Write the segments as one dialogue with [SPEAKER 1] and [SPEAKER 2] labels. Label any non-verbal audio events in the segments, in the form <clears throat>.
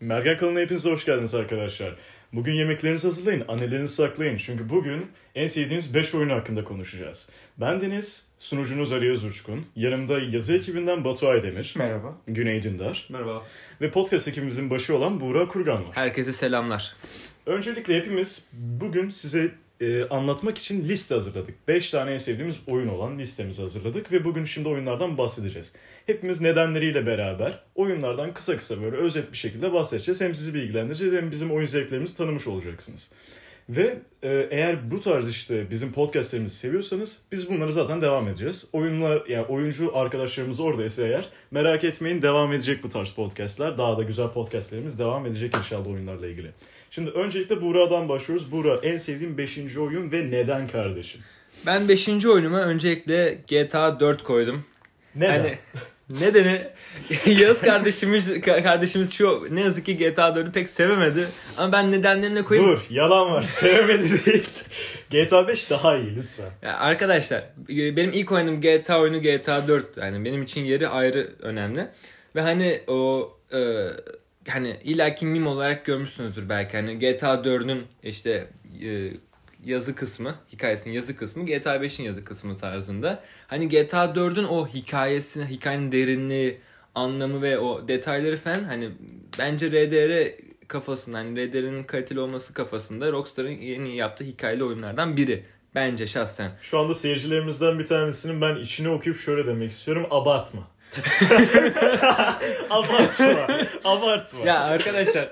[SPEAKER 1] Mergen kanalına hepinize hoş geldiniz arkadaşlar. Bugün yemeklerinizi hazırlayın, annelerinizi saklayın. Çünkü bugün en sevdiğiniz 5 oyun hakkında konuşacağız. Ben Deniz, sunucunuz Ali Özurçkun. Yanımda yazı ekibinden Batu Aydemir,
[SPEAKER 2] Merhaba.
[SPEAKER 1] Güney Dündar
[SPEAKER 3] Merhaba.
[SPEAKER 1] ve podcast ekibimizin başı olan Buğra Kurgan var.
[SPEAKER 4] Herkese selamlar.
[SPEAKER 1] Öncelikle hepimiz bugün size e, anlatmak için liste hazırladık. 5 tane en sevdiğimiz oyun olan listemizi hazırladık ve bugün şimdi oyunlardan bahsedeceğiz. Hepimiz nedenleriyle beraber oyunlardan kısa kısa böyle özet bir şekilde bahsedeceğiz. Hem sizi bilgilendireceğiz hem bizim oyun zevklerimizi tanımış olacaksınız. Ve e, eğer bu tarz işte bizim podcastlerimizi seviyorsanız biz bunları zaten devam edeceğiz. Oyunlar yani oyuncu arkadaşlarımız oradaysa eğer merak etmeyin devam edecek bu tarz podcastler. Daha da güzel podcastlerimiz devam edecek inşallah oyunlarla ilgili. Şimdi öncelikle Buğra'dan başlıyoruz. Buğra en sevdiğim 5. oyun ve neden kardeşim?
[SPEAKER 4] Ben 5. oyunuma öncelikle GTA 4 koydum.
[SPEAKER 1] Neden?
[SPEAKER 4] Hani <laughs> nedeni <laughs> Yağız kardeşimiz kardeşimiz şu ne yazık ki GTA 4'ü pek sevemedi. Ama ben nedenlerini koyayım.
[SPEAKER 1] Dur yalan var <laughs> sevmedi değil. GTA 5 daha iyi lütfen.
[SPEAKER 4] Ya arkadaşlar benim ilk oynadığım GTA oyunu GTA 4. Yani benim için yeri ayrı önemli. Ve hani o e, hani illaki meme olarak görmüşsünüzdür belki. Hani GTA 4'ün işte e, yazı kısmı, hikayesinin yazı kısmı GTA 5'in yazı kısmı tarzında. Hani GTA 4'ün o hikayesi, hikayenin derinliği, anlamı ve o detayları falan hani bence RDR kafasında hani RDR'nin kaliteli olması kafasında Rockstar'ın yeni yaptığı hikayeli oyunlardan biri. Bence şahsen.
[SPEAKER 1] Şu anda seyircilerimizden bir tanesinin ben içine okuyup şöyle demek istiyorum. Abartma. <laughs> abartma. Abartma.
[SPEAKER 4] Ya arkadaşlar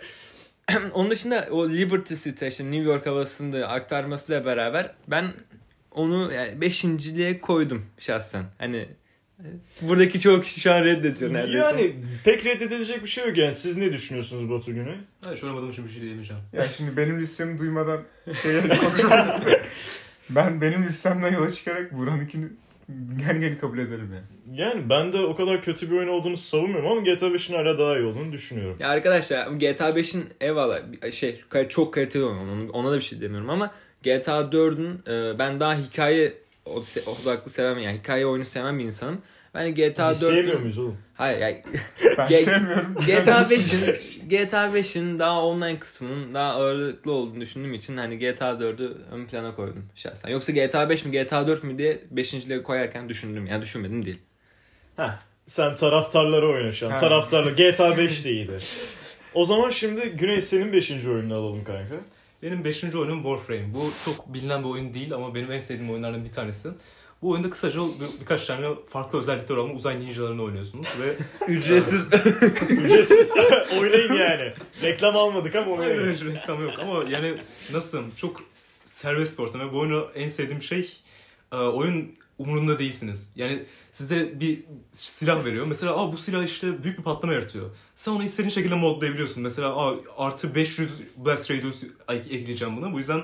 [SPEAKER 4] <clears throat> onun dışında o Liberty City işte New York havasında aktarmasıyla beraber ben onu yani beşinciliğe koydum şahsen. Hani buradaki çoğu kişi şu an reddediyor neredeyse.
[SPEAKER 1] Yani pek reddedilecek bir şey yok yani. Siz ne düşünüyorsunuz Batu Güney?
[SPEAKER 3] Hayır şu oynamadığım için bir şey diyemeyeceğim.
[SPEAKER 2] Ya şimdi benim listemi duymadan şeye konuşmayayım. <laughs> ben benim listemden yola çıkarak Buran'ınkini gel gel kabul ederim yani.
[SPEAKER 1] Yani ben de o kadar kötü bir oyun olduğunu savunmuyorum ama GTA 5'in hala daha iyi olduğunu düşünüyorum.
[SPEAKER 4] Ya arkadaşlar GTA 5'in eyvallah şey çok kaliteli oyun ona, ona da bir şey demiyorum ama GTA 4'ün e, ben daha hikaye odaklı seven yani hikaye oyunu seven bir insanım. Ben GTA
[SPEAKER 1] Biz sevmiyor
[SPEAKER 4] 4'ün
[SPEAKER 1] muyuz oğlum?
[SPEAKER 4] Hayır yani <laughs>
[SPEAKER 2] Ben sevmiyorum.
[SPEAKER 4] GTA 5'in GTA 5'in daha online kısmının daha ağırlıklı olduğunu düşündüğüm için hani GTA 4'ü ön plana koydum şahsen. Yoksa GTA 5 mi GTA 4 mü diye 5.liğe koyarken düşündüm. Yani düşünmedim değil.
[SPEAKER 1] Heh, sen taraftarları oyna şu an.
[SPEAKER 2] Ha.
[SPEAKER 1] Taraftarlar. <laughs> GTA 5 de iyiydi. O zaman şimdi Güney senin 5. oyununu alalım kanka.
[SPEAKER 3] Benim 5. oyunum Warframe. Bu çok bilinen bir oyun değil ama benim en sevdiğim oyunlardan bir tanesi. Bu oyunda kısaca bir- birkaç tane farklı özellikler olan uzay ninjalarını oynuyorsunuz ve <laughs>
[SPEAKER 4] Ücretsiz. <laughs>
[SPEAKER 1] Ücretsiz <laughs> oynayın yani. Reklam almadık ama oynayın.
[SPEAKER 3] hayır reklam yok ama yani nasıl çok serbest bir ortam ve bu oyunu en sevdiğim şey e, oyun umurunda değilsiniz. Yani size bir silah veriyor. Mesela Aa, bu silah işte büyük bir patlama yaratıyor. Sen onu istediğin şekilde modlayabiliyorsun. Mesela Aa, artı 500 blast radius ekleyeceğim buna. Bu yüzden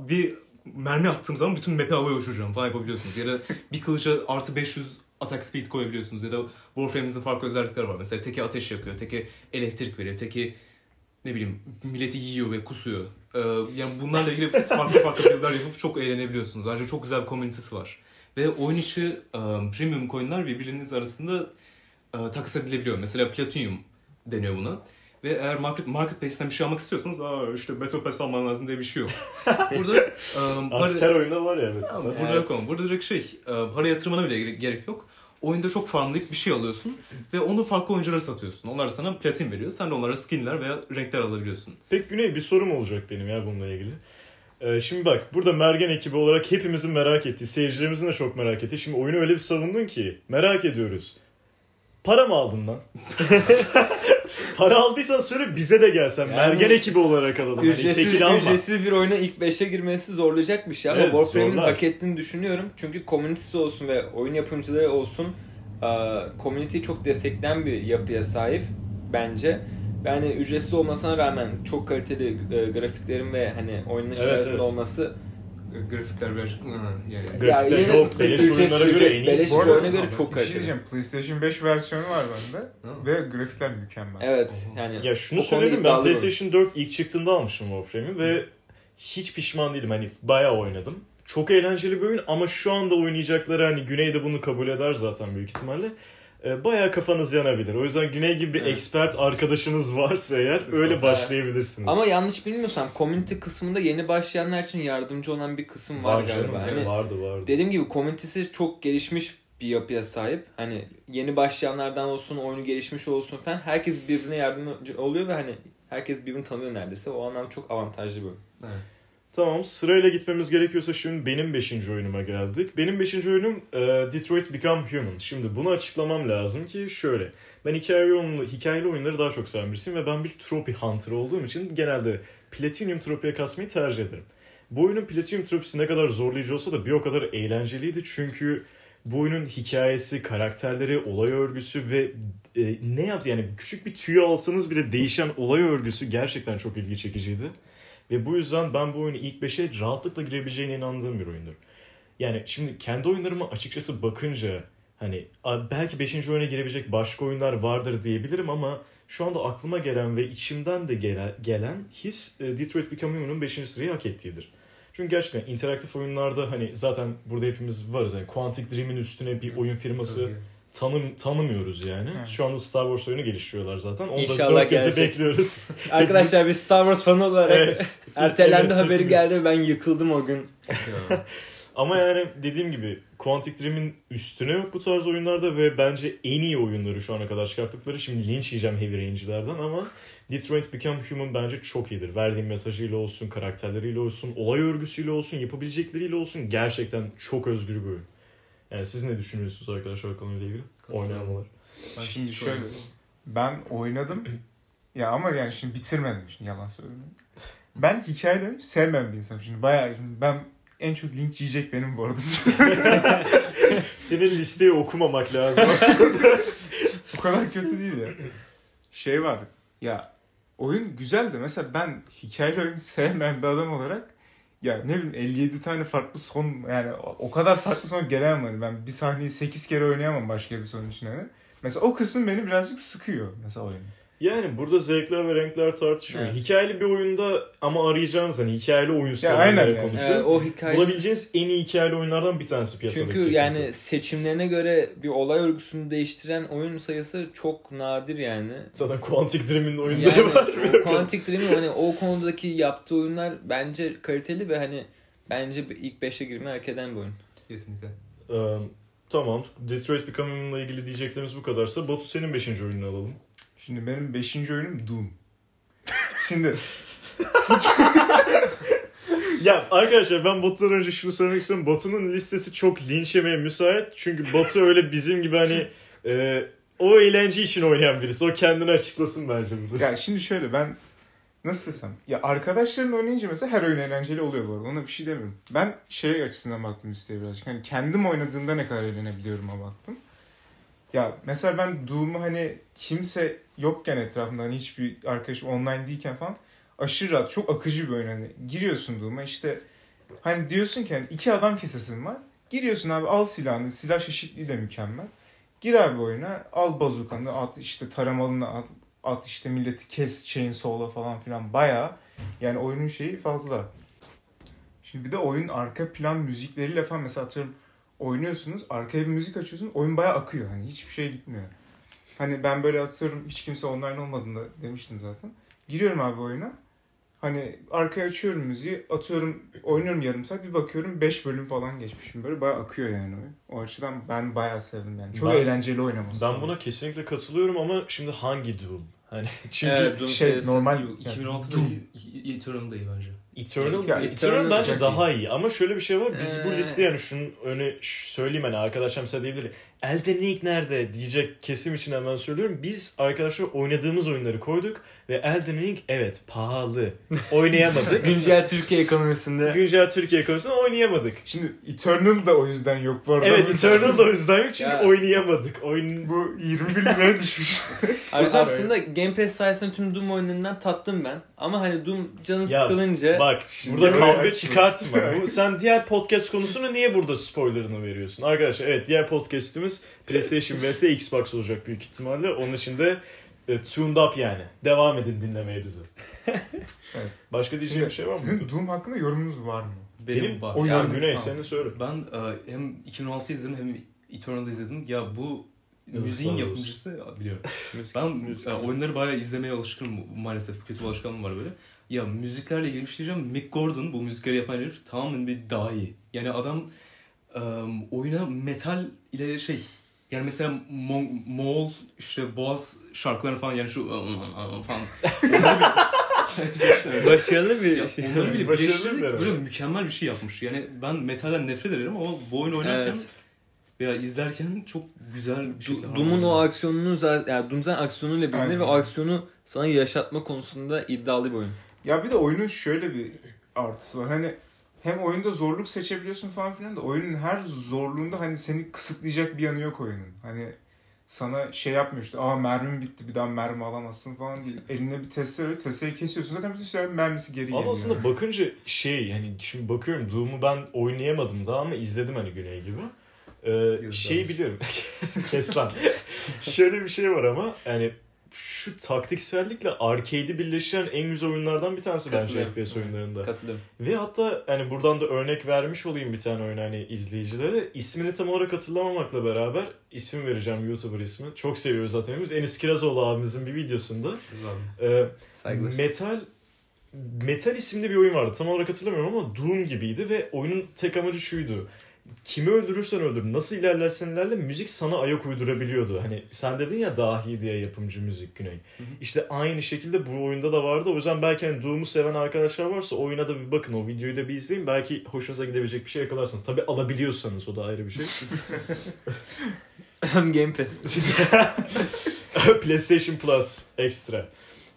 [SPEAKER 3] bir mermi attığım zaman bütün map'i havaya uçuracağım falan yapabiliyorsunuz. Ya da bir kılıca artı 500 attack speed koyabiliyorsunuz. Ya da Warframe'imizin farklı özellikleri var. Mesela teki ateş yapıyor, teki elektrik veriyor, teki ne bileyim milleti yiyor ve kusuyor. Ee, yani bunlarla ilgili <laughs> farklı farklı build'ler yapıp çok eğlenebiliyorsunuz. Ayrıca çok güzel bir komünitesi var. Ve oyun içi e, premium coin'ler birbiriniz arasında e, takas edilebiliyor. Mesela Platinum deniyor buna. Ve eğer market, marketplace'ten bir şey almak istiyorsanız Aa, işte Battle Pass alman lazım diye bir şey yok. <laughs> Burada e, para-
[SPEAKER 1] Artık her oyunda var ya evet.
[SPEAKER 3] ama burada yok ama. Burada direkt şey, para yatırmana bile gere- gerek yok. Oyunda çok farmlayıp bir şey alıyorsun ve onu farklı oyunculara satıyorsun. Onlar sana platin veriyor. Sen de onlara skinler veya renkler alabiliyorsun.
[SPEAKER 1] Peki Güney bir sorum olacak benim ya bununla ilgili. Ee, şimdi bak burada Mergen ekibi olarak hepimizin merak ettiği, seyircilerimizin de çok merak ettiği. Şimdi oyunu öyle bir savundun ki merak ediyoruz. Para mı aldın lan? <laughs> Para aldıysan söyle bize de gelsen.
[SPEAKER 4] Yani
[SPEAKER 1] Mergen ekibi olarak alalım. Hani
[SPEAKER 4] ücretsiz,
[SPEAKER 1] alma.
[SPEAKER 4] ücretsiz bir oyuna ilk 5'e girmesi zorlayacak bir şey ama
[SPEAKER 1] Evet,
[SPEAKER 4] Warframe'in
[SPEAKER 1] zorlar.
[SPEAKER 4] hak ettiğini düşünüyorum. Çünkü komünitesi olsun ve oyun yapımcıları olsun komüniteyi çok destekleyen bir yapıya sahip bence. Yani ücretsiz olmasına rağmen çok kaliteli e, grafiklerin ve hani oynanış
[SPEAKER 1] Evet,
[SPEAKER 4] arasında
[SPEAKER 1] evet.
[SPEAKER 4] olması
[SPEAKER 3] E, Grafikler biraz... Yani.
[SPEAKER 4] ya
[SPEAKER 1] Grafikler
[SPEAKER 4] yine
[SPEAKER 1] yok, beleş oyunlara göre en iyisi.
[SPEAKER 4] beleş
[SPEAKER 2] Bu arada-
[SPEAKER 4] göre çok
[SPEAKER 2] şey
[SPEAKER 4] kaliteli.
[SPEAKER 2] diyeceğim. PlayStation 5 versiyonu var bende. Ve grafikler mükemmel.
[SPEAKER 4] Evet yani
[SPEAKER 1] Ya şunu söyledim ben. PlayStation 4 ilk çıktığında almıştım Warframe'i ve hiç pişman değilim. Hani bayağı oynadım. Çok eğlenceli bir oyun ama şu anda oynayacakları hani Güney de bunu kabul eder zaten büyük ihtimalle. E, bayağı kafanız yanabilir. O yüzden Güney gibi bir
[SPEAKER 4] Evet.
[SPEAKER 1] expert arkadaşınız varsa eğer öyle başlayabilirsiniz.
[SPEAKER 4] Ama yanlış bilmiyorsam community kısmında yeni başlayanlar için yardımcı olan bir kısım var,
[SPEAKER 1] canım,
[SPEAKER 4] galiba.
[SPEAKER 1] evet,
[SPEAKER 4] Hani
[SPEAKER 1] vardı vardı.
[SPEAKER 4] dediğim gibi community'si çok gelişmiş bir yapıya sahip. Hani yeni başlayanlardan olsun, oyunu gelişmiş olsun falan herkes birbirine yardımcı oluyor ve hani herkes birbirini tanıyor neredeyse. O anlam çok avantajlı bir.
[SPEAKER 3] Evet.
[SPEAKER 1] Tamam sırayla gitmemiz gerekiyorsa şimdi benim 5. oyunuma geldik. Benim 5. oyunum e, Detroit Become Human. Şimdi bunu açıklamam lazım ki şöyle. Ben hikaye oyunlu, hikayeli oyunları daha çok seven birisiyim ve ben bir trophy hunter olduğum için genelde Platinum Trophy'ye kasmayı tercih ederim. Bu oyunun Platinum Trophy'si ne kadar zorlayıcı olsa da bir o kadar eğlenceliydi çünkü bu oyunun hikayesi, karakterleri, olay örgüsü ve e, ne yaptı yani küçük bir tüy alsanız bile değişen olay örgüsü gerçekten çok ilgi çekiciydi. Ve bu yüzden ben bu oyunu ilk 5'e rahatlıkla girebileceğine inandığım bir oyundur. Yani şimdi kendi oyunlarıma açıkçası bakınca hani "Aa, belki 5. oyuna girebilecek başka oyunlar vardır diyebilirim ama şu anda aklıma gelen ve içimden de gele- gelen his e, Detroit Become Human'ın 5. sırayı hak ettiğidir. Çünkü gerçekten interaktif oyunlarda hani zaten burada hepimiz varız. Yani Quantic Dream'in üstüne bir oyun firması
[SPEAKER 3] Tabii.
[SPEAKER 1] Tanım tanımıyoruz yani.
[SPEAKER 2] Evet.
[SPEAKER 1] Şu anda Star Wars oyunu geliştiriyorlar zaten. Onu da
[SPEAKER 4] İnşallah
[SPEAKER 1] dört gözle
[SPEAKER 4] gelecek.
[SPEAKER 1] bekliyoruz. <laughs>
[SPEAKER 4] Arkadaşlar bir Star Wars fanı olarak
[SPEAKER 1] evet. <laughs>
[SPEAKER 4] ertelendi
[SPEAKER 1] Evet,
[SPEAKER 4] haberi
[SPEAKER 1] hepimiz.
[SPEAKER 4] geldi ben yıkıldım o gün. <laughs>
[SPEAKER 1] Ama yani dediğim gibi Quantic Dream'in üstüne yok bu tarz oyunlarda ve bence en iyi oyunları şu ana kadar çıkarttıkları. Şimdi linç yiyeceğim Heavy Range'lerden ama Detroit Become Human bence çok iyidir. Verdiğim mesajıyla olsun, karakterleriyle olsun, olay örgüsüyle olsun, yapabilecekleriyle olsun gerçekten çok özgür bir oyun. Yani siz ne düşünüyorsunuz arkadaşlar konuyla ilgili?
[SPEAKER 3] Ben
[SPEAKER 2] Şimdi
[SPEAKER 3] hiç
[SPEAKER 2] şöyle-. Ben oynadım. Ya ama yani şimdi bitirmedim şimdi yalan söylemiyorum. Ben hikayeleri sevmem bir insanım şimdi bayağı şimdi ben en çok linç yiyecek benim bu arada. <laughs>
[SPEAKER 1] Senin listeyi okumamak lazım aslında.
[SPEAKER 2] bu kadar kötü değil ya. Şey var ya oyun güzeldi mesela ben hikayeli oyun sevmeyen bir adam olarak ya ne bileyim 57 tane farklı son yani o kadar farklı son gelemem hani ben bir sahneyi 8 kere oynayamam başka bir son için hani. Mesela o kısım beni birazcık sıkıyor mesela oyun.
[SPEAKER 1] Yani burada zevkler ve renkler tartışmıyor.
[SPEAKER 4] Evet.
[SPEAKER 1] Hikayeli bir oyunda ama arayacağınız hani hikayeli oyun severlere
[SPEAKER 2] yani.
[SPEAKER 1] konuşuyor.
[SPEAKER 4] Ee, o hikaye
[SPEAKER 1] Bulabileceğiniz en iyi hikayeli oyunlardan bir tanesi piyasada.
[SPEAKER 4] Çünkü
[SPEAKER 1] kesinlikle.
[SPEAKER 4] yani seçimlerine göre bir olay örgüsünü değiştiren oyun sayısı çok nadir yani.
[SPEAKER 1] Zaten Quantic Dream'in oyunları
[SPEAKER 4] Yani
[SPEAKER 1] var.
[SPEAKER 4] o Quantic Dream'in hani o konudaki yaptığı oyunlar bence kaliteli ve hani bence ilk 5'e girmeyi hak eden bir oyun.
[SPEAKER 3] Kesinlikle.
[SPEAKER 1] Ee, tamam. Detroit Become Human'la ilgili diyeceklerimiz bu kadarsa Batu senin 5. oyununu alalım.
[SPEAKER 2] Şimdi benim 5. oyunum Doom. Şimdi <laughs>
[SPEAKER 1] Ya arkadaşlar ben Batu'dan önce şunu söylemek istiyorum. Batu'nun listesi çok linç yemeye müsait. Çünkü Batu öyle bizim gibi hani e, o eğlence için oynayan birisi. O kendini açıklasın bence burada.
[SPEAKER 2] ya şimdi şöyle ben nasıl desem ya arkadaşların oynayınca mesela her oyun eğlenceli oluyor bu arada ona bir şey demiyorum. Ben şey açısından baktım listeye birazcık hani kendim oynadığımda ne kadar eğlenebiliyorum'a baktım. Ya mesela ben Doom'u hani kimse yokken etrafımda hani hiçbir arkadaşım online değilken falan aşırı rahat çok akıcı bir oyun hani giriyorsun Doom'a işte hani diyorsun ki hani iki adam kesesin var. Giriyorsun abi al silahını silah çeşitliliği de mükemmel. Gir abi oyuna al bazukanı at işte taramalını at, at işte milleti kes chainsaw'la falan filan bayağı yani oyunun şeyi fazla. Şimdi bir de oyun arka plan müzikleriyle falan mesela atıyorum oynuyorsunuz arkaya bir müzik açıyorsun oyun bayağı akıyor hani hiçbir şey gitmiyor. Hani ben böyle atıyorum hiç kimse online olmadığında demiştim zaten. Giriyorum abi oyuna. Hani arkaya açıyorum müziği atıyorum oynuyorum yarım saat bir bakıyorum 5 bölüm falan geçmişim böyle bayağı akıyor yani oyun. O açıdan ben bayağı sevdim yani. Çok
[SPEAKER 1] Ben-
[SPEAKER 2] eğlenceli oynaması.
[SPEAKER 1] Ben buna kesinlikle katılıyorum ama şimdi hangi Doom? Hani çünkü
[SPEAKER 4] Evet, Doom
[SPEAKER 2] şey normal
[SPEAKER 3] Yok, 2016'da
[SPEAKER 2] Doom.
[SPEAKER 3] iyi bence.
[SPEAKER 1] Eternal,
[SPEAKER 2] Ya,
[SPEAKER 1] Eternal,
[SPEAKER 4] Eternal
[SPEAKER 1] bence daha iyi. Ama şöyle bir şey var. Biz bu
[SPEAKER 4] Ee.
[SPEAKER 1] liste yani şunun öne söyleyeyim hani arkadaşlar mesela diyebilir. Elden Ring nerede diyecek kesim için hemen söylüyorum. Biz arkadaşlar oynadığımız oyunları koyduk ve Elden Ring evet pahalı. <laughs> Oynayamadık.
[SPEAKER 4] Güncel Türkiye ekonomisinde
[SPEAKER 1] Güncel Türkiye konusunda oynayamadık.
[SPEAKER 2] Şimdi Eternal da o yüzden yok bu arada.
[SPEAKER 1] Evet Eternal da o yüzden yok çünkü
[SPEAKER 4] Ya.
[SPEAKER 1] oynayamadık. Oyun
[SPEAKER 2] Bu 21 liraya düşmüş. <laughs>
[SPEAKER 4] Ar- aslında Game Pass sayesinde tüm Doom oyunlarından tattım ben. Ama hani Doom canı
[SPEAKER 1] Ya,
[SPEAKER 4] sıkılınca
[SPEAKER 1] Bak
[SPEAKER 2] Şimdi
[SPEAKER 1] burada kavga
[SPEAKER 2] açma.
[SPEAKER 1] çıkartma. Bu, <laughs> sen diğer podcast konusunu niye burada spoilerını veriyorsun? Arkadaşlar evet diğer podcastimiz PlayStation vs Xbox olacak büyük ihtimalle. Onun için de e, tuned up yani. Devam edin dinlemeye bizi. <laughs>
[SPEAKER 2] Evet.
[SPEAKER 1] Başka diyeceğim bir şey var mı?
[SPEAKER 2] Sizin Doom hakkında yorumunuz var mı?
[SPEAKER 3] Benim,
[SPEAKER 1] Benim
[SPEAKER 3] var.
[SPEAKER 2] o-
[SPEAKER 1] Ya
[SPEAKER 2] yorum-
[SPEAKER 1] Güney
[SPEAKER 2] Tamam.
[SPEAKER 1] seni söyle.
[SPEAKER 3] Ben e, hem 2016 izledim hem Eternal'da izledim. Ya bu müziğin yapımcısı biliyorum. <laughs> Ben
[SPEAKER 4] müzik.
[SPEAKER 3] e, oyunları bayağı izlemeye alışkınım maalesef. Kötü alışkanlığım var böyle. Ya müziklerle ilgili bir şey diyeceğim. Mick Gordon bu müzikleri yapan herif tamamen bir dahi. Yani adam e, oyuna metal ile şey yani mesela Mo- Moğol işte Boğaz şarkılarını falan yani şu falan. <laughs>
[SPEAKER 4] Başarılı bir
[SPEAKER 3] Ya
[SPEAKER 4] şey.
[SPEAKER 3] onları bile
[SPEAKER 1] Başarılı
[SPEAKER 3] birleştirerek
[SPEAKER 1] bir
[SPEAKER 3] böyle mükemmel bir şey yapmış. Yani ben metalden nefret ederim ama bu oyunu oynarken
[SPEAKER 4] Evet.
[SPEAKER 3] veya izlerken çok güzel bir şekilde
[SPEAKER 4] Du- Doom'un o aksiyonunu zaten yani Doom zaten aksiyonuyla bilinir
[SPEAKER 2] Aynen.
[SPEAKER 4] ve o aksiyonu sana yaşatma konusunda iddialı bir oyun.
[SPEAKER 2] Ya bir de oyunun şöyle bir artısı var. Hani hem oyunda zorluk seçebiliyorsun falan filan da oyunun her zorluğunda hani seni kısıtlayacak bir yanı yok oyunun. Hani sana şey yapmıyor işte aa mermim bitti bir daha mermi alamazsın falan değil. Elinde bir testere testereyi kesiyorsun zaten bütün silahın mermisi geri
[SPEAKER 1] Ama
[SPEAKER 2] geliyor.
[SPEAKER 1] aslında <laughs> bakınca şey hani şimdi bakıyorum Doom'u ben oynayamadım daha ama izledim hani Güney gibi. Ee, şeyi biliyorum. <laughs> <laughs> Kes lan. Şöyle bir şey var ama yani şu taktiksellikle arcade'i birleştiren en güzel oyunlardan bir tanesi bence. FPS oyunlarında.
[SPEAKER 4] Katılıyorum.
[SPEAKER 1] Ve hatta hani buradan da örnek vermiş olayım bir tane oyun hani izleyicilere. İsmini tam olarak hatırlamamakla beraber isim vereceğim YouTuber ismi. Çok seviyoruz zaten hepimiz. Enis Kirazoğlu abimizin bir videosunda
[SPEAKER 3] Güzel.
[SPEAKER 1] e,
[SPEAKER 4] Saygılar.
[SPEAKER 1] Metal Metal isimli bir oyun vardı. Tam olarak hatırlamıyorum ama Doom gibiydi ve oyunun tek amacı şuydu. Kimi öldürürsen öldür, nasıl ilerlersen ilerle müzik sana ayak uydurabiliyordu. Hani sen dedin ya dahi diye yapımcı müzik Güney.
[SPEAKER 3] hı.
[SPEAKER 1] İşte aynı şekilde bu oyunda da vardı. O yüzden belki hani Doom'u seven arkadaşlar varsa oyuna da bir bakın o videoyu da bir izleyin. Belki hoşunuza gidebilecek bir şey yakalarsınız. Tabi alabiliyorsanız o da ayrı bir şey. <laughs>
[SPEAKER 4] Game Pass. <laughs>
[SPEAKER 1] PlayStation Plus ekstra.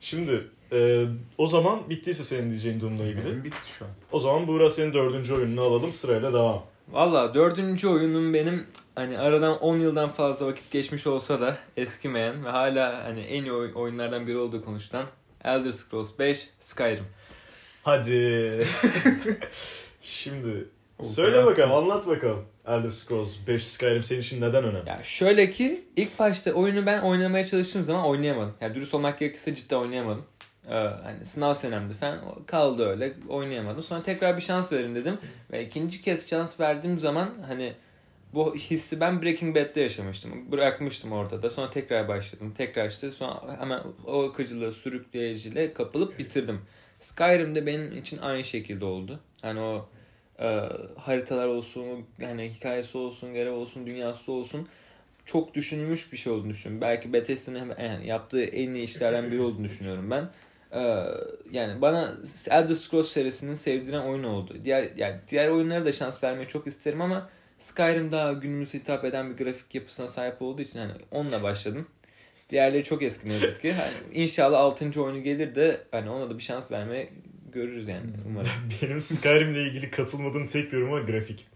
[SPEAKER 1] Şimdi e, o zaman bittiyse senin diyeceğin Doom'la ilgili.
[SPEAKER 2] Benim bitti şu an.
[SPEAKER 1] O zaman Buğra senin dördüncü oyununu alalım sırayla devam.
[SPEAKER 4] Valla dördüncü oyunum benim hani aradan 10 yıldan fazla vakit geçmiş olsa da eskimeyen ve hala hani en iyi oy- oyunlardan biri olduğu konuşulan Elder Scrolls 5 Skyrim.
[SPEAKER 1] Hadi. <laughs> Şimdi
[SPEAKER 2] Olsa
[SPEAKER 1] söyle bakalım anlat bakalım. Elder Scrolls 5 Skyrim senin için neden önemli?
[SPEAKER 4] Ya şöyle ki ilk başta oyunu ben oynamaya çalıştığım zaman oynayamadım. Ya dürüst olmak gerekirse cidden oynayamadım. Ee, hani sınav senemdi falan kaldı öyle oynayamadım. Sonra tekrar bir şans verin dedim ve ikinci kez şans verdiğim zaman hani bu hissi ben Breaking Bad'de yaşamıştım. Bırakmıştım orada da. Sonra tekrar başladım. Tekrar işte sonra hemen o akıcılığı sürükleyiciyle kapılıp bitirdim. Skyrim'de benim için aynı şekilde oldu. Hani o e, haritalar olsun, hani hikayesi olsun, görev olsun, dünyası olsun çok düşünülmüş bir şey olduğunu düşünüyorum. Belki Bethesda'nın yani yaptığı en iyi işlerden biri olduğunu düşünüyorum ben. Ee, yani bana Elder Scrolls serisinin sevdiren oyun oldu. Diğer yani diğer oyunlara da şans vermeyi çok isterim ama Skyrim daha günümüze hitap eden bir grafik yapısına sahip olduğu için hani onunla başladım. Diğerleri çok eski ne yazık ki. Hani inşallah 6. oyunu gelir de hani ona da bir şans vermeye görürüz yani <laughs> umarım.
[SPEAKER 1] Benim Skyrim'le ilgili katılmadığım tek yorum var grafik.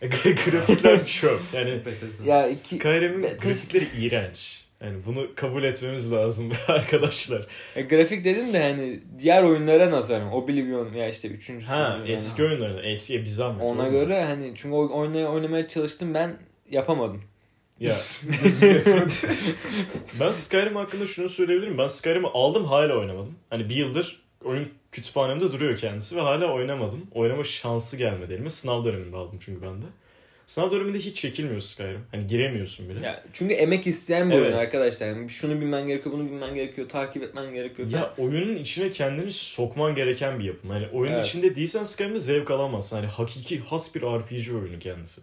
[SPEAKER 1] <laughs> Grafikler <laughs> çok. Yani
[SPEAKER 4] ya iki
[SPEAKER 1] Skyrim'in grafikleri iğrenç. Yani bunu kabul etmemiz lazım <laughs> arkadaşlar.
[SPEAKER 4] E, grafik dedim de hani diğer oyunlara nazaran Oblivion ya işte üçüncüsü.
[SPEAKER 1] Ha
[SPEAKER 4] yani.
[SPEAKER 1] eski oyunlardan. Eskiye bir zahmet.
[SPEAKER 4] Ona göre hani çünkü oynaya oynamaya çalıştım ben yapamadım.
[SPEAKER 1] Ya <laughs> ben Skyrim hakkında şunu söyleyebilirim. Ben Skyrim'i aldım hala oynamadım. Hani bir yıldır oyun kütüphanemde duruyor kendisi ve hala oynamadım. Oynama şansı gelmedi elime. Sınav döneminde aldım çünkü ben de. Sınav döneminde hiç çekilmiyor Skyrim. Hani giremiyorsun bile.
[SPEAKER 4] Ya çünkü emek isteyen bir
[SPEAKER 1] Evet.
[SPEAKER 4] oyun arkadaşlar. Yani şunu bilmen gerekiyor, bunu bilmen gerekiyor, takip etmen gerekiyor. falan.
[SPEAKER 1] Ya oyunun içine kendini sokman gereken bir yapım. Hani oyunun
[SPEAKER 4] Evet.
[SPEAKER 1] içinde değilsen Skyrim'de zevk alamazsın. Hani hakiki has bir RPG oyunu kendisi.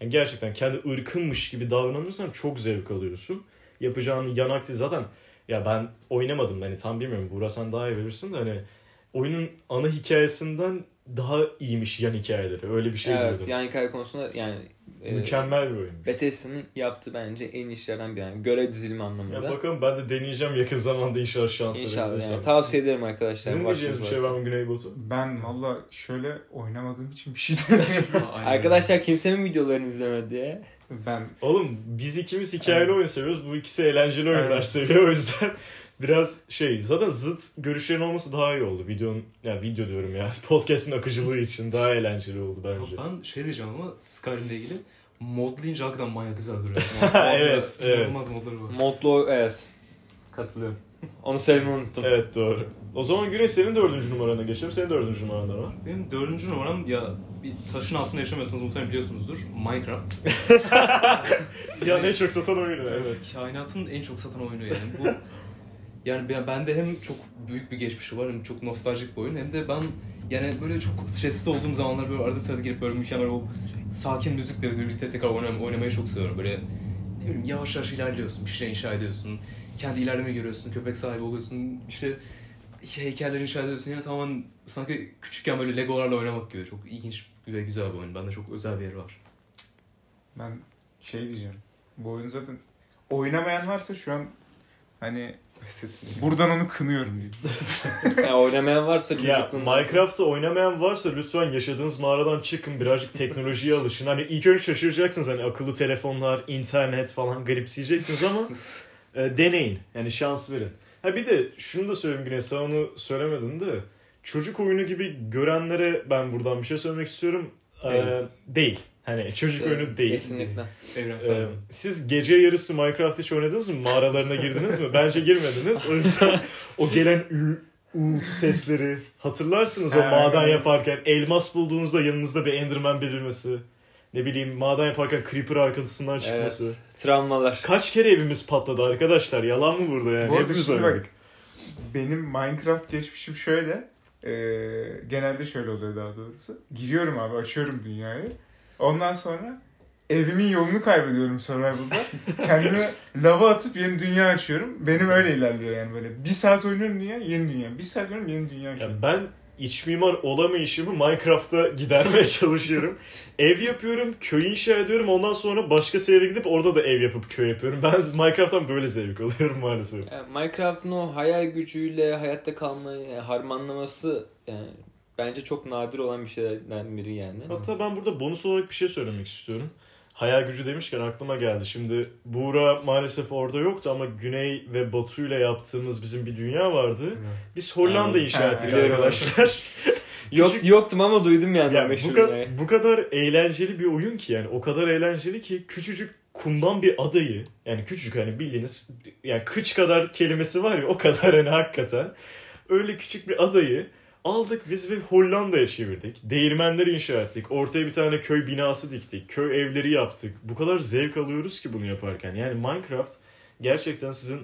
[SPEAKER 1] Yani gerçekten kendi ırkınmış gibi davranırsan çok zevk alıyorsun. Yapacağın yan akti zaten ya ben oynamadım hani tam bilmiyorum. Buğra sen daha iyi verirsin de hani oyunun ana hikayesinden daha iyiymiş yan hikayeleri. Öyle bir şey
[SPEAKER 4] evet,
[SPEAKER 1] diyordum.
[SPEAKER 4] yani hikaye konusunda yani e,
[SPEAKER 1] Mükemmel bir oyun.
[SPEAKER 4] Bethesda'nın yaptığı bence en iyi işlerden biri. Yani görev dizilimi
[SPEAKER 1] Ya
[SPEAKER 4] anlamında.
[SPEAKER 1] bakalım ben de deneyeceğim yakın zamanda inşallah şans
[SPEAKER 4] İnşallah yani. Tavsiye ederim arkadaşlar.
[SPEAKER 1] Sizin diyeceğiniz bir şey var mı Güneybatı?
[SPEAKER 2] Ben valla şöyle oynamadığım için bir şey <laughs> demiyorum.
[SPEAKER 4] Arkadaşlar kimsenin videolarını izlemedi diye.
[SPEAKER 2] ben
[SPEAKER 1] Oğlum biz ikimiz hikayeli
[SPEAKER 2] Evet.
[SPEAKER 1] oyun seviyoruz. Bu ikisi eğlenceli oyunlar
[SPEAKER 2] Evet.
[SPEAKER 1] seviyor. O yüzden <laughs> biraz şey zaten zıt görüşlerin olması daha iyi oldu. Videonun ya video diyorum ya <laughs> podcast'in akıcılığı için daha eğlenceli oldu bence.
[SPEAKER 3] Ben şey diyeceğim ama Skyrim'le ilgili modlayınca hakikaten manyak güzel duruyor. <laughs>
[SPEAKER 1] Evet, evet.
[SPEAKER 3] İnanılmaz modları var.
[SPEAKER 4] Modlu evet. Katılıyorum. <laughs> Onu söylemeyi unuttum.
[SPEAKER 1] Evet doğru. O zaman Güneş senin dördüncü numarana geçelim. Senin dördüncü numaranda ne var?
[SPEAKER 3] Benim dördüncü numaram ya bir taşın altında yaşamıyorsanız muhtemelen biliyorsunuzdur. Minecraft.
[SPEAKER 1] Ya ne çok satan oyunu evet.
[SPEAKER 3] Kainatın en çok satan oyunu yani. Bu yani ben bende hem çok büyük bir geçmişi var hem çok nostaljik bir oyun hem de ben yani böyle çok stresli olduğum zamanlar böyle arada sırada girip böyle mükemmel o sakin müzikle birlikte tekrar oynam- oynamayı çok seviyorum. Böyle ne bileyim yavaş yavaş ilerliyorsun, bir şey inşa ediyorsun. Kendi ilerleme görüyorsun, köpek sahibi oluyorsun. işte heykeller inşa ediyorsun. Yani tamamen sanki küçükken böyle legolarla oynamak gibi. Çok ilginç ve güzel bir oyun. Bende çok özel bir yeri var.
[SPEAKER 2] Ben şey diyeceğim. Bu oyun zaten oynamayan varsa şu an hani buradan onu kınıyorum diyeyim. <laughs>
[SPEAKER 4] Yani oynamayan varsa
[SPEAKER 1] Ya
[SPEAKER 4] çocukluğunda.
[SPEAKER 1] Minecraft'ı oynamayan varsa lütfen yaşadığınız mağaradan çıkın birazcık teknolojiye alışın. Hani ilk önce şaşıracaksınız hani akıllı telefonlar, internet falan garipseyeceksiniz ama <laughs> e, deneyin. Yani şans verin. Ha bir de şunu da söyleyeyim Güneş sen onu söylemedin de çocuk oyunu gibi görenlere ben buradan bir şey söylemek istiyorum. E,
[SPEAKER 3] Değil.
[SPEAKER 1] değil. Hani çocuk oyunu değil.
[SPEAKER 4] Kesinlikle.
[SPEAKER 3] Evrensel.
[SPEAKER 1] Ee, siz gece yarısı Minecraft hiç oynadınız mı? Mağaralarına girdiniz mi? Bence girmediniz. O yüzden <laughs> o gelen ü- uğultu sesleri hatırlarsınız o
[SPEAKER 2] Ha,
[SPEAKER 1] maden
[SPEAKER 2] evet.
[SPEAKER 1] yaparken. Elmas bulduğunuzda yanınızda bir Enderman belirmesi. Ne bileyim maden yaparken Creeper arkasından çıkması.
[SPEAKER 4] Evet. Travmalar.
[SPEAKER 1] Kaç kere evimiz patladı arkadaşlar? Yalan mı burada yani?
[SPEAKER 2] Bu arada
[SPEAKER 1] Hepimiz
[SPEAKER 2] şimdi bak benim Minecraft geçmişim şöyle. Ee, genelde şöyle oluyor daha doğrusu. Giriyorum abi açıyorum dünyayı. Ondan sonra evimin yolunu kaybediyorum Survival'da. Kendime lava atıp yeni dünya açıyorum. Benim öyle ilerliyor yani böyle. Bir saat oynuyorum dünya, yeni dünya. Bir saat oynuyorum, yeni dünya açıyorum.
[SPEAKER 1] Ya ben iç mimar olamayışımı Minecraft'ta gidermeye <laughs> çalışıyorum. ev yapıyorum, köy inşa ediyorum. Ondan sonra başka server'e gidip orada da ev yapıp köy yapıyorum. Ben <laughs> Minecraft'tan böyle zevk alıyorum maalesef.
[SPEAKER 4] Yani Minecraft'ın o hayal gücüyle hayatta kalmayı harmanlaması yani bence çok nadir olan bir şeylerden biri yani.
[SPEAKER 1] Hatta ben burada bonus olarak bir şey söylemek istiyorum. Hayal gücü demişken aklıma geldi. Şimdi Buğra maalesef orada yoktu ama Güney ve Batu ile yaptığımız bizim bir dünya vardı. Biz Hollanda
[SPEAKER 4] Ha,
[SPEAKER 1] inşa ettik arkadaşlar. <laughs>
[SPEAKER 4] Yok
[SPEAKER 1] Küçük-
[SPEAKER 4] yoktum ama duydum yani,
[SPEAKER 1] Yani bu, ka- bu kadar eğlenceli bir oyun ki yani o kadar eğlenceli ki küçücük kumdan bir adayı yani küçücük hani bildiğiniz yani kıç kadar kelimesi var ya o kadar hani hakikaten öyle küçük bir adayı aldık biz ve Hollanda'ya çevirdik. Değirmenleri inşa ettik. Ortaya bir tane köy binası diktik. Köy evleri yaptık. Bu kadar zevk alıyoruz ki bunu yaparken. Yani Minecraft gerçekten sizin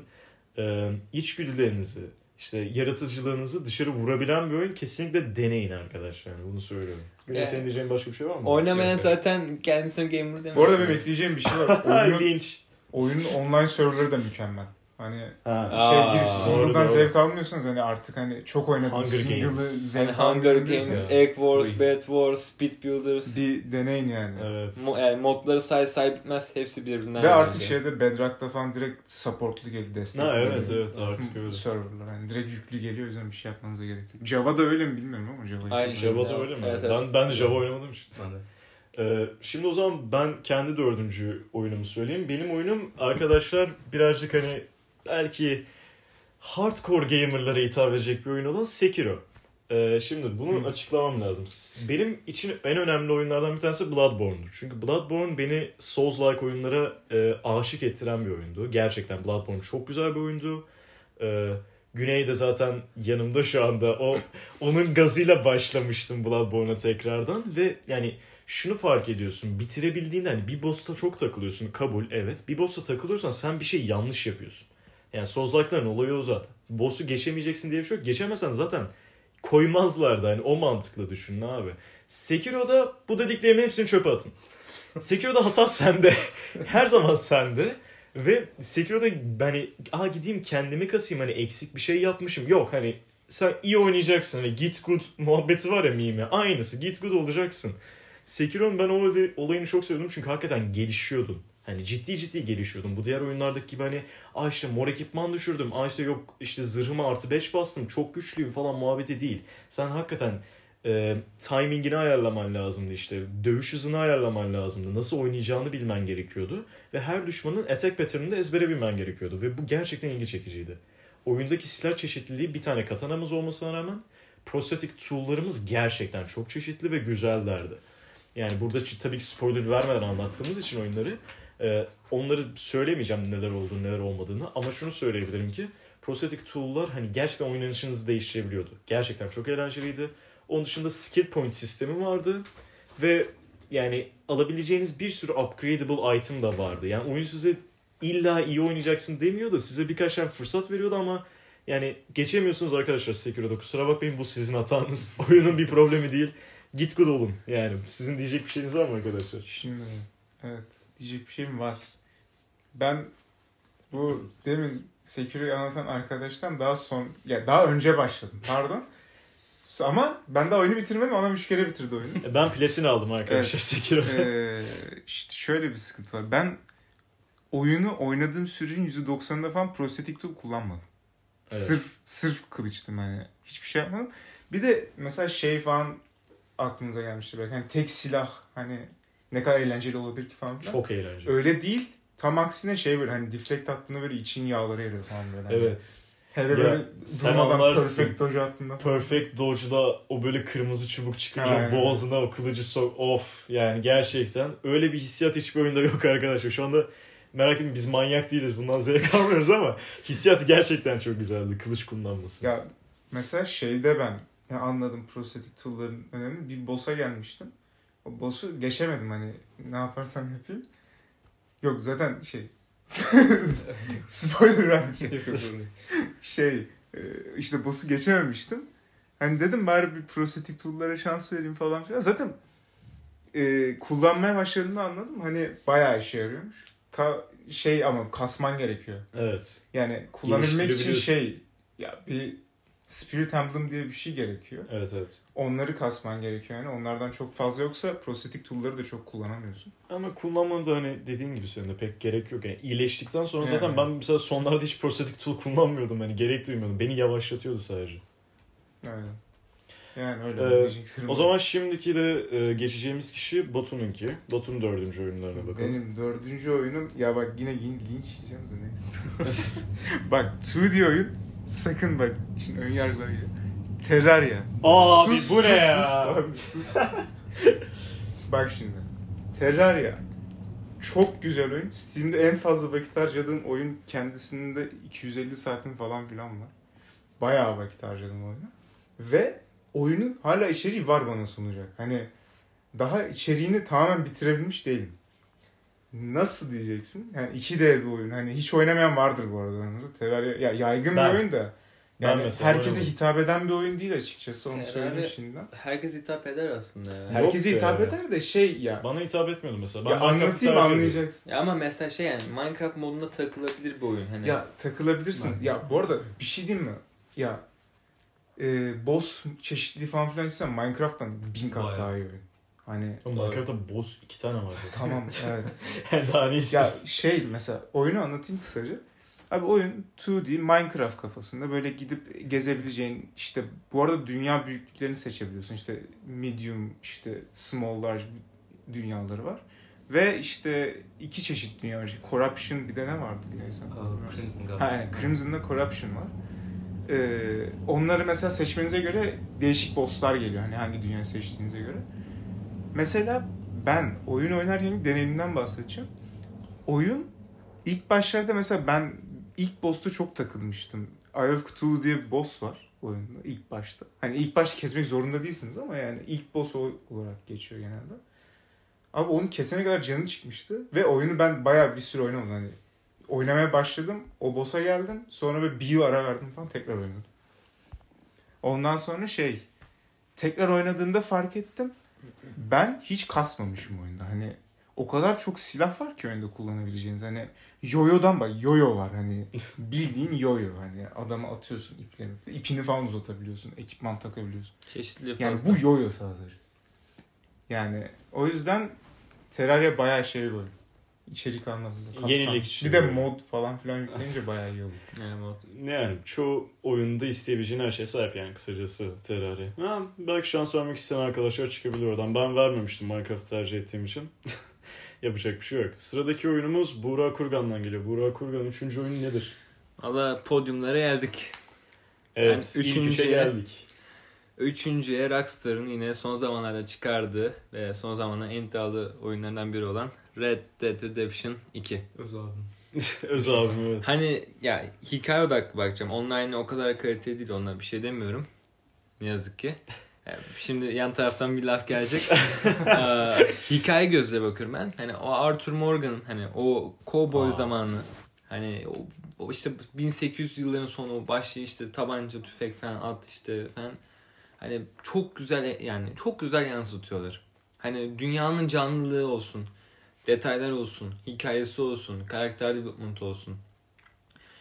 [SPEAKER 1] e, içgüdülerinizi, işte yaratıcılığınızı dışarı vurabilen bir oyun. Kesinlikle deneyin arkadaşlar. Yani bunu söylüyorum. Güney
[SPEAKER 4] Yani-
[SPEAKER 1] senin diyeceğin başka bir şey var mı?
[SPEAKER 4] Oynamayan
[SPEAKER 1] Yok.
[SPEAKER 4] zaten kendisine gamer demez.
[SPEAKER 2] Bu arada benim ekleyeceğim bir şey var. Oyunun, <laughs>
[SPEAKER 1] Linç.
[SPEAKER 2] oyunun online serverları da mükemmel. Hani
[SPEAKER 1] Ha.
[SPEAKER 4] Aa,
[SPEAKER 2] şey girip
[SPEAKER 4] doğru,
[SPEAKER 2] single'dan
[SPEAKER 1] doğru.
[SPEAKER 2] zevk almıyorsanız hani artık hani çok oynadım
[SPEAKER 1] Hunger
[SPEAKER 2] single'ı
[SPEAKER 1] Games.
[SPEAKER 2] zevk
[SPEAKER 4] Yani Hunger Games, Egg Wars. Bed Wars, Speed Builders.
[SPEAKER 2] bir deneyin yani.
[SPEAKER 1] Evet.
[SPEAKER 4] Mo- yani modları say say bitmez. Hepsi birbirinden
[SPEAKER 2] Ve artık
[SPEAKER 4] eğlenceli.
[SPEAKER 2] şeyde Bedrock'ta falan direkt supportlu geliyor destek.
[SPEAKER 1] Ha, evet, evet, artık öyle.
[SPEAKER 2] Serverlar yani direkt yüklü geliyor o yüzden bir şey yapmanıza gerek yok. Java'da öyle mi bilmiyorum ama Java
[SPEAKER 4] Aynen.
[SPEAKER 1] Java'da öyle mi?
[SPEAKER 4] Evet, evet.
[SPEAKER 1] Ben, ben de Java oynamadım işte.
[SPEAKER 3] Ben de.
[SPEAKER 1] Ee, şimdi o zaman ben kendi dördüncü oyunumu söyleyeyim. Benim oyunum arkadaşlar birazcık hani belki hardcore gamerlara hitap edecek bir oyun olan Sekiro. Ee, şimdi bunu
[SPEAKER 2] Hı.
[SPEAKER 1] açıklamam lazım. Benim için en önemli oyunlardan bir tanesi Bloodborne'dur. Çünkü Bloodborne beni Souls-like oyunlara e, aşık ettiren bir oyundu. Gerçekten Bloodborne çok güzel bir oyundu. Ee, Güney de zaten yanımda şu anda. O <laughs> onun gazıyla başlamıştım Bloodborne'a tekrardan ve yani şunu fark ediyorsun. Bitirebildiğinde hani bir boss'ta çok takılıyorsun. Kabul evet. Bir boss'ta takılıyorsan sen bir şey yanlış yapıyorsun. Yani Souls-like'ların olayı o zaten. Boss'u geçemeyeceksin diye bir şey yok. Geçemezsen zaten koymazlardı. Hani o mantıkla düşünün abi. Sekiro'da bu dediklerimin hepsini çöpe atın. Sekiro'da hata sende. <laughs> Her zaman sende. Ve Sekiro'da hani aha gideyim kendimi kasayım hani eksik bir şey yapmışım. Yok hani sen iyi oynayacaksın. Hani git good muhabbeti var ya mime. Aynısı git good olacaksın. Sekiro'nun ben o olay- olayını çok sevdim çünkü hakikaten gelişiyordun. Hani ciddi ciddi gelişiyordun. Bu diğer oyunlardaki gibi hani Aa işte mor ekipman düşürdüm. Aa işte yok işte zırhıma artı 5 bastım. Çok güçlüyüm falan muhabbeti değil. Sen hakikaten e, timingini ayarlaman lazımdı işte. Dövüş hızını ayarlaman lazımdı. Nasıl oynayacağını bilmen gerekiyordu. Ve her düşmanın attack pattern'ını ezbere bilmen gerekiyordu. Ve bu gerçekten ilgi çekiciydi. Oyundaki silah çeşitliliği bir tane katanamız olmasına rağmen prosthetic tool'larımız gerçekten çok çeşitli ve güzellerdi. Yani burada tabii ki spoiler vermeden anlattığımız için oyunları e, onları söylemeyeceğim neler olduğunu neler olmadığını ama şunu söyleyebilirim ki prosthetic tool'lar hani gerçekten oynanışınızı değiştirebiliyordu. Gerçekten çok eğlenceliydi. Onun dışında skill point sistemi vardı ve yani alabileceğiniz bir sürü upgradable item da vardı. Yani oyun size illa iyi oynayacaksın demiyor da size birkaç tane fırsat veriyordu ama yani geçemiyorsunuz arkadaşlar Sekiro'da. Kusura bakmayın bu sizin hatanız. <laughs> Oyunun bir problemi değil. Git good olun. Yani sizin diyecek bir şeyiniz var mı arkadaşlar?
[SPEAKER 2] Şimdi evet diyecek bir şeyim var. Ben bu demin Sekiro'yu anlatan arkadaştan daha son ya daha önce başladım pardon. Ama ben daha oyunu bitirmedim ama üç kere bitirdi oyunu.
[SPEAKER 1] E, Ben platin aldım arkadaşlar Sekiro'da.
[SPEAKER 2] Ee, işte şöyle bir sıkıntı var. Ben oyunu oynadığım sürecin %90'ında falan prostetik tool kullanmadım.
[SPEAKER 1] Evet.
[SPEAKER 2] Sırf sırf kılıçtım hani. Hiçbir şey yapmadım. Bir de mesela şey falan aklınıza gelmiştir belki. Hani tek silah hani ne kadar eğlenceli olabilir ki falan filan.
[SPEAKER 1] Çok eğlenceli.
[SPEAKER 2] Öyle değil. Tam aksine şey böyle hani deflect attığında böyle için yağları eriyor falan böyle. Hani
[SPEAKER 1] Evet.
[SPEAKER 2] Hele
[SPEAKER 1] Ya,
[SPEAKER 2] böyle
[SPEAKER 1] sen
[SPEAKER 2] durmadan
[SPEAKER 1] anlarsın.
[SPEAKER 2] perfect dodge attığında.
[SPEAKER 1] Perfect Dodge'da o böyle kırmızı çubuk çıkınca
[SPEAKER 2] Aynen.
[SPEAKER 1] boğazına o kılıcı sok of yani gerçekten öyle bir hissiyat hiçbir oyunda yok arkadaşlar. Şu anda merak etmeyin biz manyak değiliz bundan zevk <laughs> almıyoruz ama hissiyatı gerçekten çok güzeldi kılıç kullanması.
[SPEAKER 2] Ya mesela şeyde ben ya anladım prostetik tool'ların önemli. Bir boss'a gelmiştim. O boss'u geçemedim hani ne yaparsam yapayım. Yok zaten şey <laughs> spoiler vermişim. şey e, işte boss'u geçememiştim. Hani dedim bari bir prostetik tool'lara şans vereyim falan filan. Zaten e, kullanmaya başladığımda anladım. Hani bayağı işe yarıyormuş. Ta şey ama kasman gerekiyor.
[SPEAKER 1] Evet.
[SPEAKER 2] Yani kullanabilmek için şey ya bir Spirit Emblem diye bir şey gerekiyor.
[SPEAKER 1] Evet evet.
[SPEAKER 2] Onları kasman gerekiyor yani. Onlardan çok fazla yoksa prostetik tool'ları da çok kullanamıyorsun.
[SPEAKER 1] Ama kullanmanın da hani dediğin gibi senin de pek gerek yok. Yani iyileştikten sonra zaten
[SPEAKER 2] Yani.
[SPEAKER 1] ben mesela sonlarda hiç prostetik tool kullanmıyordum. Hani gerek duymuyordum. Beni yavaşlatıyordu sadece.
[SPEAKER 2] Aynen. Yani öyle.
[SPEAKER 1] Ee, O
[SPEAKER 2] var.
[SPEAKER 1] zaman şimdiki de e, geçeceğimiz kişi Batu'nunki. Batu'nun dördüncü oyunlarına bakalım.
[SPEAKER 2] benim dördüncü oyunum ya bak yine lin- linç yiyeceğim de neyse. <laughs> bak 2D oyun sakın bak şimdi ön yargılayıcı. Terraria.
[SPEAKER 1] Abi
[SPEAKER 2] Sus,
[SPEAKER 1] bu ne ya?
[SPEAKER 2] abi, sus. Bak şimdi. Terraria. Çok güzel oyun. Steam'de en fazla vakit harcadığım oyun kendisinde 250 saatin falan filan var. Bayağı vakit harcadım oyuna. Ve oyunun hala içeriği var bana sunacak. Hani daha içeriğini tamamen bitirebilmiş değilim. Nasıl diyeceksin? Yani 2D bir oyun. Hani hiç oynamayan vardır bu arada aranızda. Terraria ya yaygın
[SPEAKER 1] Ben-
[SPEAKER 2] bir oyun da. Yani herkese hitap eden bir oyun değil açıkçası. Onu
[SPEAKER 4] Terraria-
[SPEAKER 2] söyleyeyim şimdiden.
[SPEAKER 4] Herkes hitap eder aslında ya.
[SPEAKER 1] Her-
[SPEAKER 2] Herkese hitap eder de şey ya.
[SPEAKER 1] Bana hitap etmiyordu mesela. Ben
[SPEAKER 2] ya anlatayım anlayacaksın.
[SPEAKER 4] Ya ama mesela şey yani Minecraft modunda takılabilir bir oyun. Hani
[SPEAKER 2] Ya takılabilirsin.
[SPEAKER 1] Ben-
[SPEAKER 2] Ya bu arada bir şey diyeyim mi? Ya e, boss çeşitliliği falan filan istersen Minecraft'tan bin kat
[SPEAKER 3] Bayağı.
[SPEAKER 2] daha iyi oyun. Hani
[SPEAKER 1] Minecraft'ta boss iki tane var.
[SPEAKER 2] tamam <laughs> evet.
[SPEAKER 1] Daha ne
[SPEAKER 2] ya
[SPEAKER 1] istiyorsun?
[SPEAKER 2] şey mesela oyunu anlatayım kısaca. Abi oyun 2D Minecraft kafasında böyle gidip gezebileceğin işte bu arada dünya büyüklüklerini seçebiliyorsun. İşte medium işte small large dünyaları var. Ve işte iki çeşit dünya var. Corruption bir de ne vardı neyse.
[SPEAKER 3] Aa, Crimson galiba.
[SPEAKER 2] Ha, yani Crimson'da Corruption var. Ee, onları mesela seçmenize göre değişik bosslar geliyor. Hani hangi dünyayı seçtiğinize göre. Mesela ben oyun oynarken deneyimimden bahsedeceğim. Oyun ilk başlarda mesela ben ilk boss'ta çok takılmıştım. Eye of Cthulhu diye bir boss var oyunda ilk başta. Hani ilk başta kesmek zorunda değilsiniz ama yani ilk boss olarak geçiyor genelde. Abi onu kesene kadar canım çıkmıştı ve oyunu ben bayağı bir süre oynamadım. Hani oynamaya başladım. O boss'a geldim. Sonra böyle bir yıl ara verdim falan tekrar oynadım. Ondan sonra şey tekrar oynadığımda fark ettim. Ben hiç kasmamışım oyunda. Hani o kadar çok silah var ki oyunda kullanabileceğiniz. Hani yoyo'dan bak yoyo var hani <laughs> bildiğin yoyo hani adama atıyorsun iple ipini falan uzatabiliyorsun ekipman takabiliyorsun.
[SPEAKER 4] çeşitli
[SPEAKER 2] Yani
[SPEAKER 4] fazla.
[SPEAKER 2] bu yoyo sadece. Yani o yüzden Terraria bayağı şey oyun. İçerik anlamında. kapsam.
[SPEAKER 1] Yenilikçi
[SPEAKER 2] Bir de mod falan filan yükleyince bayağı iyi olur.
[SPEAKER 4] Yani mod.
[SPEAKER 1] Yani çoğu oyunda isteyebileceğin her şeye sahip yani kısacası Terraria. Ha, belki şans vermek isteyen arkadaşlar çıkabilir oradan. Ben vermemiştim Minecraft tercih ettiğim için. <laughs> Yapacak bir şey yok. Sıradaki oyunumuz Buğra Kurgan'dan geliyor. Buğra Kurgan 3. oyun nedir?
[SPEAKER 4] Valla podyumlara geldik.
[SPEAKER 1] Evet,
[SPEAKER 4] Ben
[SPEAKER 1] ilk üçe
[SPEAKER 4] üçüncüye-
[SPEAKER 1] geldik.
[SPEAKER 4] Üçüncüye Rockstar'ın yine son zamanlarda çıkardığı ve son zamanların en iddialı oyunlarından biri olan Red Dead Redemption 2.
[SPEAKER 3] Öz abim. <laughs>
[SPEAKER 1] Öz abim evet.
[SPEAKER 4] Hani ya hikaye odaklı bakacağım. Online o kadar kaliteli değil onlar bir şey demiyorum. Ne yazık ki. Yani Şimdi yan taraftan bir laf gelecek. Ee, <laughs> hikaye gözle bakıyorum ben. Hani o Arthur Morgan'ın hani o cowboy
[SPEAKER 1] Aa.
[SPEAKER 4] zamanı hani o, o işte 1800 yılların sonu başlı işte tabanca, tüfek falan at işte falan. Hani çok güzel yani çok güzel yansıtıyorlar. Hani dünyanın canlılığı olsun, detaylar olsun, hikayesi olsun, karakter development olsun.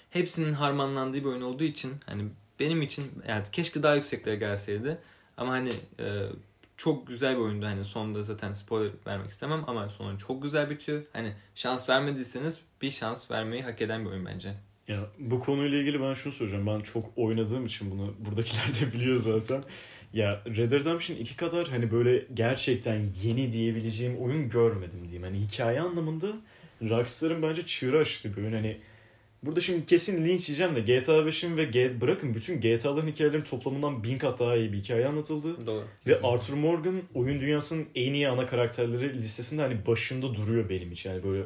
[SPEAKER 4] Hepsinin harmanlandığı bir oyun olduğu için hani benim için yani keşke daha yükseklere gelseydi. Ama hani e, çok güzel bir oyundu. Hani sonunda zaten spoiler vermek istemem ama sonu çok güzel bitiyor. Hani şans vermediyseniz bir şans vermeyi hak eden bir oyun bence.
[SPEAKER 1] Ya bu konuyla ilgili ben şunu soracağım. Ben çok oynadığım için bunu buradakiler de biliyor zaten. Ya Red Dead Redemption 2 kadar hani böyle gerçekten yeni diyebileceğim oyun görmedim diyeyim. Hani hikaye anlamında Rockstar'ın bence çığırı açtı bir oyun. Hani burada şimdi kesin linç yiyeceğim de GTA 5'in ve G- bırakın bütün GTA'ların hikayelerinin toplamından bin kat daha iyi bir hikaye anlatıldı.
[SPEAKER 4] Doğru.
[SPEAKER 1] Ve Arthur Morgan oyun dünyasının en iyi ana karakterleri listesinde hani başında duruyor benim için. Yani böyle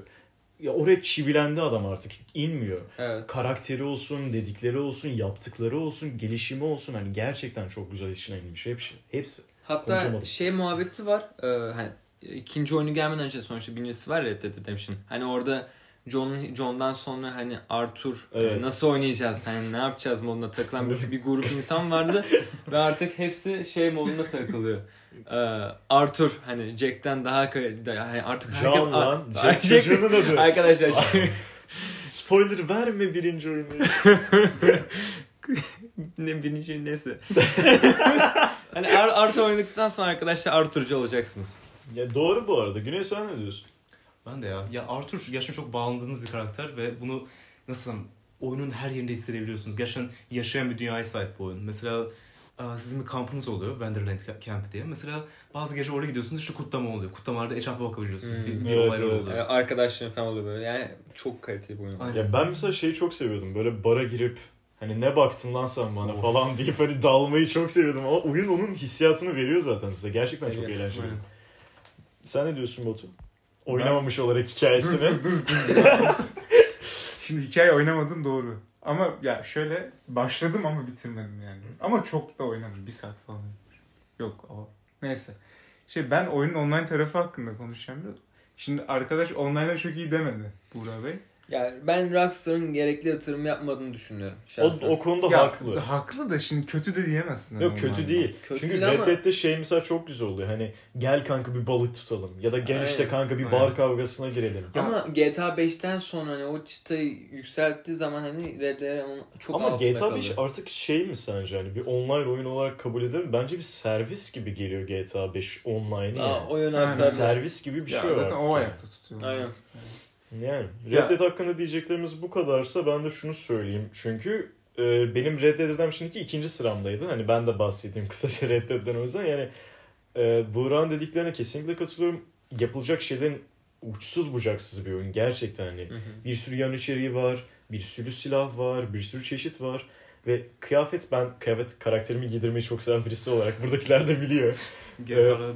[SPEAKER 1] ya oraya çivilendi adam artık inmiyor
[SPEAKER 4] Evet.
[SPEAKER 1] karakteri olsun, dedikleri olsun, yaptıkları olsun, gelişimi olsun hani gerçekten çok güzel işine inmiş hepsi. Hepsi.
[SPEAKER 4] Hatta şey muhabbeti var. e, hani ikinci oyunu gelmeden önce sonuçta birincisi var Red Dead Redemption. Hani orada John John'dan sonra hani Arthur hani
[SPEAKER 1] Evet.
[SPEAKER 4] nasıl oynayacağız? Hani ne yapacağız moduna takılan bir, bir grup <laughs> insan vardı ve artık hepsi şey moduna takılıyor. E, Arthur hani Jack'ten daha hani artık herkes
[SPEAKER 1] John lan. Jack <laughs>
[SPEAKER 4] Jack-
[SPEAKER 1] çocuğunun adı.
[SPEAKER 4] Arkadaşlar <laughs>
[SPEAKER 1] Spoiler verme birinci oyunu. <laughs>
[SPEAKER 4] ne birinci neyse. hani Ar- Arthur oynadıktan sonra arkadaşlar Arthur'cu olacaksınız.
[SPEAKER 1] ya doğru bu arada. Güney sen ne diyorsun?
[SPEAKER 3] Ben de ya. Ya Arthur gerçekten çok bağlandığınız bir karakter ve bunu nasıl oyunun her yerinde hissedebiliyorsunuz. Gerçekten yaşayan bir dünyaya sahip bu oyun. Mesela sizin bir kampınız oluyor. Wonderland Camp diye. Mesela bazı gece oraya gidiyorsunuz işte kutlama oluyor. Kutlamalarda etrafa bakabiliyorsunuz.
[SPEAKER 4] Hmm.
[SPEAKER 3] Bir, bir
[SPEAKER 1] Evet,
[SPEAKER 3] olaylar
[SPEAKER 1] evet.
[SPEAKER 3] oluyor.
[SPEAKER 4] Yani arkadaşların falan oluyor böyle. Yani çok kaliteli bir oyun.
[SPEAKER 3] Aynen.
[SPEAKER 1] Ya ben mesela şeyi çok seviyordum. Böyle bara girip hani ne baktın lan sen bana
[SPEAKER 3] Of.
[SPEAKER 1] falan deyip hani dalmayı çok seviyordum. Ama oyun onun hissiyatını veriyor zaten size. Gerçekten çok
[SPEAKER 4] Evet,
[SPEAKER 1] eğlenceli.
[SPEAKER 3] aynen.
[SPEAKER 1] Sen ne diyorsun Batu? Oynamamış olarak hikayesini.
[SPEAKER 2] Dur dur dur. dur. <laughs> Şimdi hikaye oynamadım doğru. Ama ya şöyle başladım ama bitirmedim yani. Ama çok da oynadım. Bir saat falan. Yok o. Neyse. Şey ben oyunun online tarafı hakkında konuşacağım. Şimdi arkadaş online'a çok iyi demedi Buğra Bey.
[SPEAKER 4] Yani ben Rockstar'ın gerekli yatırım yapmadığını düşünüyorum
[SPEAKER 1] O,
[SPEAKER 4] şahsen.
[SPEAKER 1] o konuda
[SPEAKER 2] Ya,
[SPEAKER 1] haklı.
[SPEAKER 2] Haklı da şimdi kötü de diyemezsin.
[SPEAKER 1] Yok
[SPEAKER 2] hani
[SPEAKER 1] kötü değil.
[SPEAKER 4] Kötü
[SPEAKER 1] Çünkü
[SPEAKER 4] değil
[SPEAKER 1] Red
[SPEAKER 4] ama-
[SPEAKER 1] Dead'de şey mesela çok güzel oluyor. Hani gel kanka bir balık tutalım. Ya da gel işte kanka bir
[SPEAKER 3] Aynen.
[SPEAKER 1] bar kavgasına girelim.
[SPEAKER 4] Ama GTA 5'ten sonra hani o çıtayı yükselttiği zaman hani Red Dead çok
[SPEAKER 1] Ama
[SPEAKER 4] altında
[SPEAKER 1] GTA 5
[SPEAKER 4] kalıyor.
[SPEAKER 1] artık şey mi sence hani bir online oyun olarak kabul edelim? Bence bir servis gibi geliyor GTA 5 online
[SPEAKER 4] Aa,
[SPEAKER 1] yani.
[SPEAKER 4] o
[SPEAKER 2] Yani
[SPEAKER 1] Bir
[SPEAKER 4] aktardı.
[SPEAKER 1] servis gibi bir
[SPEAKER 2] Ya
[SPEAKER 1] şey var
[SPEAKER 2] zaten
[SPEAKER 1] artık
[SPEAKER 2] o
[SPEAKER 1] yani.
[SPEAKER 2] ayakta tutuyor.
[SPEAKER 4] Aynen.
[SPEAKER 1] Yani
[SPEAKER 2] Ya-
[SPEAKER 1] Red hakkında diyeceklerimiz bu kadarsa ben de şunu söyleyeyim. Çünkü e, benim Red Dead Redemption 2 ikinci sıramdaydı. Hani ben de bahsedeyim <laughs> kısaca Red Dead'den o yüzden. Yani e, Buğra'nın dediklerine kesinlikle katılıyorum. Yapılacak şeylerin uçsuz bucaksız bir oyun. Gerçekten hani
[SPEAKER 4] Hı hı.
[SPEAKER 1] bir sürü yan içeriği var, bir sürü silah var, bir sürü çeşit var. Ve kıyafet ben kıyafet karakterimi giydirmeyi çok seven birisi olarak <laughs> buradakiler de biliyor.
[SPEAKER 3] GTA'da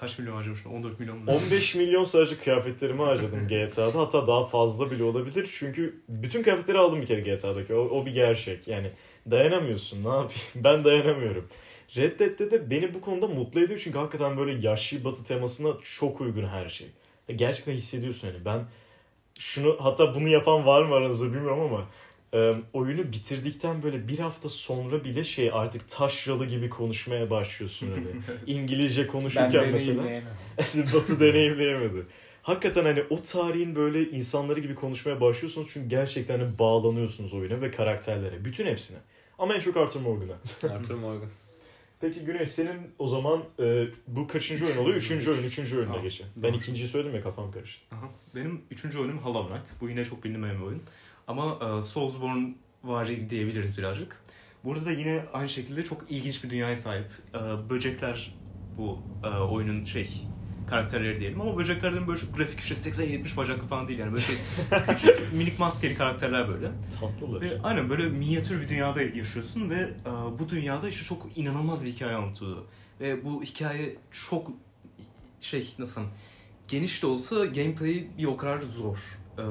[SPEAKER 3] kaç milyon harcamışım? 14 milyon mu?
[SPEAKER 1] 15 milyon sadece kıyafetlerimi harcadım <laughs> GTA'da. Hatta daha fazla bile olabilir. Çünkü bütün kıyafetleri aldım bir kere GTA'daki. O, o bir gerçek. Yani dayanamıyorsun. Ne yapayım? <laughs> Ben dayanamıyorum. Red Dead'de de beni bu konuda mutlu ediyor. Çünkü hakikaten böyle yaşlı batı temasına çok uygun her şey. Gerçekten hissediyorsun hani. Ben şunu hatta bunu yapan var mı aranızda bilmiyorum ama e, oyunu bitirdikten böyle bir hafta sonra bile şey artık taşralı gibi konuşmaya başlıyorsun hani. <laughs> İngilizce
[SPEAKER 2] Ben
[SPEAKER 1] konuşurken mesela.
[SPEAKER 2] deneyimleyemem.
[SPEAKER 1] Batı deneyimleyemedi. Hakikaten hani o tarihin böyle insanları gibi konuşmaya başlıyorsunuz çünkü gerçekten hani bağlanıyorsunuz oyuna ve karakterlere. Bütün hepsine. Ama en çok Arthur Morgan'a. <laughs>
[SPEAKER 4] Arthur Morgan.
[SPEAKER 1] Peki Güney senin o zaman e, bu kaçıncı oyun oluyor? Üçüncü oyun, üçüncü oyuna
[SPEAKER 3] Tamam.
[SPEAKER 1] geçelim. Ben ikinciyi söyledim ya kafam karıştı.
[SPEAKER 3] Aha. Benim üçüncü oyunum Hollow Knight. Bu yine çok bilinmeyen bir oyun. Ama e, Soulsborne vari diyebiliriz birazcık. Burada da yine aynı şekilde çok ilginç bir dünyaya sahip. E, böcekler bu e, oyunun şey karakterleri diyelim ama böceklerden böyle çok grafik işte 80-70 bacaklı falan değil yani böyle şey <laughs> küçük minik maskeli karakterler böyle.
[SPEAKER 1] Tatlılar.
[SPEAKER 3] Ve aynen böyle minyatür bir dünyada yaşıyorsun ve e, bu dünyada işte çok inanılmaz bir hikaye anlatılıyor. Ve bu hikaye çok şey nasıl geniş de olsa gameplay bir o kadar zor. E,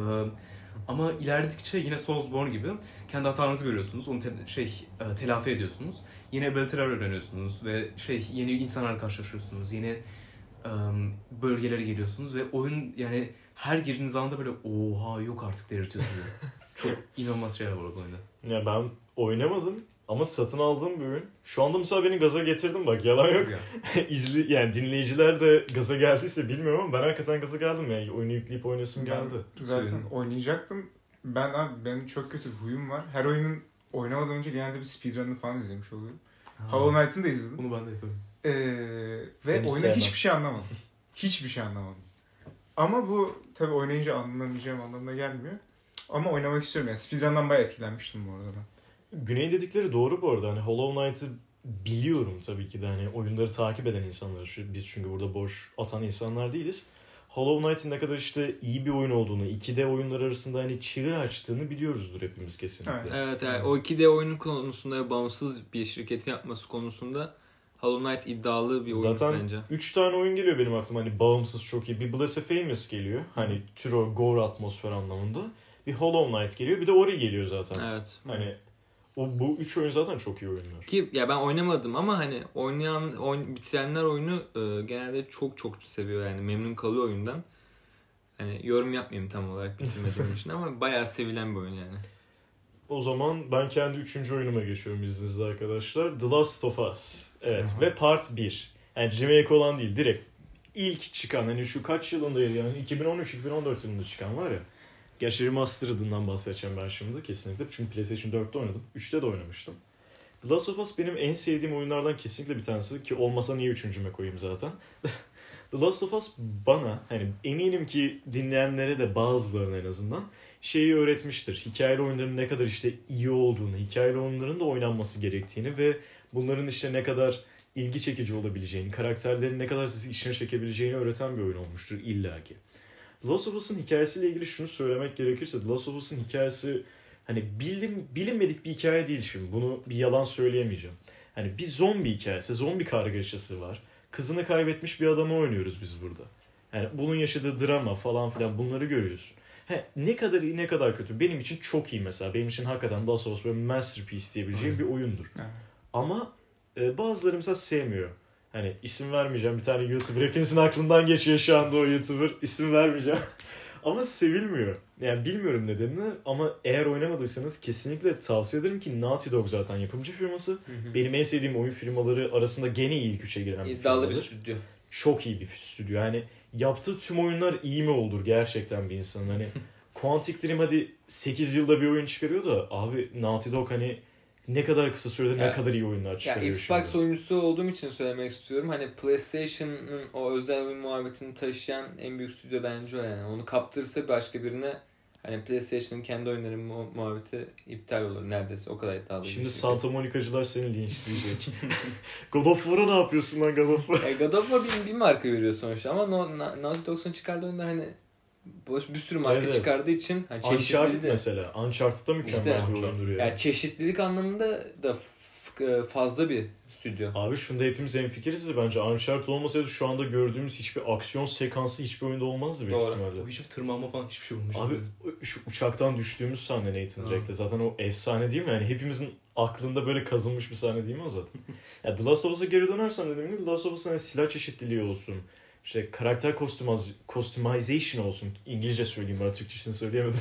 [SPEAKER 3] Ama ilerledikçe yine Soulsborne gibi kendi hatanızı görüyorsunuz. Onu te- şey e, telafi ediyorsunuz. Yeni ability'ler öğreniyorsunuz ve şey yeni insanlarla karşılaşıyorsunuz. Yeni e, bölgelere geliyorsunuz ve oyun yani her girdiğiniz anda böyle oha yok artık delirtiyor sizi. <laughs> Çok inanılmaz şeyler var oyunda.
[SPEAKER 1] Ya ben oynamadım ama satın aldığım bir oyun. Şu anda mesela beni gaza getirdim bak yalan yok. <laughs> İzli yani dinleyiciler de gaza geldiyse bilmiyorum ama ben hakikaten gaza geldim yani oyunu yükleyip oynasım geldi.
[SPEAKER 2] Zaten
[SPEAKER 3] Sevindim.
[SPEAKER 2] oynayacaktım. Ben abi benim çok kötü bir huyum var. Her oyunun oynamadan önce genelde bir speedrun'ını falan izlemiş oluyorum. Hollow Knight'ın da izledim.
[SPEAKER 3] Bunu ben de yapıyorum.
[SPEAKER 2] Ee, ve
[SPEAKER 1] Ben hiç
[SPEAKER 2] oyunda
[SPEAKER 1] sevmem.
[SPEAKER 2] hiçbir şey anlamadım. <laughs> hiçbir şey anlamadım. Ama bu tabi oynayınca anlamayacağım anlamına gelmiyor. Ama oynamak istiyorum yani. Speedrun'dan bayağı etkilenmiştim bu arada ben.
[SPEAKER 1] Güney dedikleri doğru bu arada. Hani Hollow Knight'ı biliyorum tabii ki de hani oyunları takip eden insanlar. Biz çünkü burada boş atan insanlar değiliz. Hollow Knight'ın ne kadar işte iyi bir oyun olduğunu, 2D oyunlar arasında hani çığır açtığını biliyoruzdur hepimiz kesinlikle.
[SPEAKER 2] Evet.
[SPEAKER 4] Evet, yani o 2D oyunu konusunda bağımsız bir şirketin yapması konusunda Hollow Knight iddialı bir oyun
[SPEAKER 1] Zaten
[SPEAKER 4] bence.
[SPEAKER 1] 3 tane oyun geliyor benim aklıma hani bağımsız çok iyi. Bir Blasphemous geliyor. Hani tür o gore atmosfer anlamında. Bir Hollow Knight geliyor. Bir de Ori geliyor zaten.
[SPEAKER 4] Evet.
[SPEAKER 1] Hani o bu üç oyun zaten çok iyi oyunlar.
[SPEAKER 4] Ki ya ben oynamadım ama hani oynayan, oyn, bitirenler oyunu e, genelde çok çok seviyor yani memnun kalıyor oyundan. Hani yorum yapmayayım tam olarak bitirmediğim <laughs> için ama bayağı sevilen bir oyun yani.
[SPEAKER 1] O zaman ben kendi üçüncü oyunuma geçiyorum izninizle arkadaşlar. The Last of Us. Evet
[SPEAKER 2] Aha.
[SPEAKER 1] ve Part 1. Yani remake olan değil direkt ilk çıkan hani şu kaç yılındaydı yani 2013-2014 yılında çıkan var ya. Gerçi remastered'ından bahsedeceğim ben şimdi kesinlikle. Çünkü PlayStation 4'te oynadım. 3'te de oynamıştım. The Last of Us benim en sevdiğim oyunlardan kesinlikle bir tanesi ki olmasa niye üçüncüme koyayım zaten. <laughs> The Last of Us bana hani eminim ki dinleyenlere de bazılarına en azından şeyi öğretmiştir. Hikayeli oyunların ne kadar işte iyi olduğunu, hikayeli oyunların da oynanması gerektiğini ve bunların işte ne kadar ilgi çekici olabileceğini, karakterlerin ne kadar sizi içine çekebileceğini öğreten bir oyun olmuştur illaki. The Last of Us'ın hikayesiyle ilgili şunu söylemek gerekirse The Last of Us'ın hikayesi hani bilim, bilinmedik bir hikaye değil şimdi. Bunu bir yalan söyleyemeyeceğim. Hani bir zombi hikayesi, zombi kargaşası var. Kızını kaybetmiş bir adamı oynuyoruz biz burada. Yani bunun yaşadığı drama falan filan bunları görüyorsun. He, ne kadar iyi ne kadar kötü. Benim için çok iyi mesela. Benim için hakikaten Last of Us böyle masterpiece diyebileceğim bir oyundur.
[SPEAKER 2] Evet.
[SPEAKER 1] Ama e, bazıları mesela sevmiyor. Hani isim vermeyeceğim. Bir tane YouTuber hepinizin aklından geçiyor şu anda o YouTuber. İsim vermeyeceğim. <laughs> ama sevilmiyor. Yani bilmiyorum nedenini ama eğer oynamadıysanız kesinlikle tavsiye ederim ki Naughty Dog zaten yapımcı firması. Benim en sevdiğim oyun firmaları arasında gene ilk üçe giren bir
[SPEAKER 4] İddialı bir stüdyo.
[SPEAKER 1] çok iyi bir stüdyo. Yani yaptığı tüm oyunlar iyi mi olur gerçekten bir insanın. Hani <laughs> Quantic Dream hadi 8 yılda bir oyun çıkarıyor da abi Naughty Dog hani ne kadar kısa sürede
[SPEAKER 4] Ya-
[SPEAKER 1] ne kadar iyi oyunlar
[SPEAKER 4] Ya
[SPEAKER 1] çıkarıyor
[SPEAKER 4] Xbox
[SPEAKER 1] şimdi.
[SPEAKER 4] oyuncusu olduğum için söylemek istiyorum. Hani PlayStation'ın o özel oyun muhabbetini taşıyan en büyük stüdyo bence o yani. Onu kaptırsa başka birine hani PlayStation'ın kendi oyunları mu- muhabbeti iptal olur neredeyse. O kadar iddialı
[SPEAKER 1] Şimdi
[SPEAKER 4] şirket.
[SPEAKER 1] Santa Monica'cılar seni linçleyecek. <laughs> God of War'a ne yapıyorsun lan God of War?
[SPEAKER 4] E, God of War bir, bir marka veriyor sonuçta ama no, Na- Naughty Dog'un çıkardığı oyunlar hani bir sürü marka
[SPEAKER 1] Evet.
[SPEAKER 4] çıkardığı için hani
[SPEAKER 1] Uncharted
[SPEAKER 4] çeşitliliği de
[SPEAKER 1] mesela. Uncharted da mükemmel
[SPEAKER 4] İşte-
[SPEAKER 1] bir ya.
[SPEAKER 4] yani çeşitlilik anlamında da e, fazla bir stüdyo.
[SPEAKER 1] Abi şunda hepimiz hemfikiriz de bence Uncharted olmasaydı şu anda gördüğümüz hiçbir aksiyon sekansı hiçbir oyunda olmazdı büyük
[SPEAKER 4] Doğru.
[SPEAKER 1] ihtimalle.
[SPEAKER 3] O hiçbir tırmanma falan hiçbir şey olmuş.
[SPEAKER 1] Abi şu uçaktan düştüğümüz sahne Nathan
[SPEAKER 3] Ha.
[SPEAKER 1] Drake'le zaten o efsane değil mi? Yani hepimizin aklında böyle kazınmış bir sahne değil mi o zaten? <laughs> ya The Last of Us'a geri dönersem dediğim gibi The Last of Us'ın hani silah çeşitliliği olsun. İşte karakter customaz, customization olsun. İngilizce söyleyeyim ben Türkçesini söyleyemedim.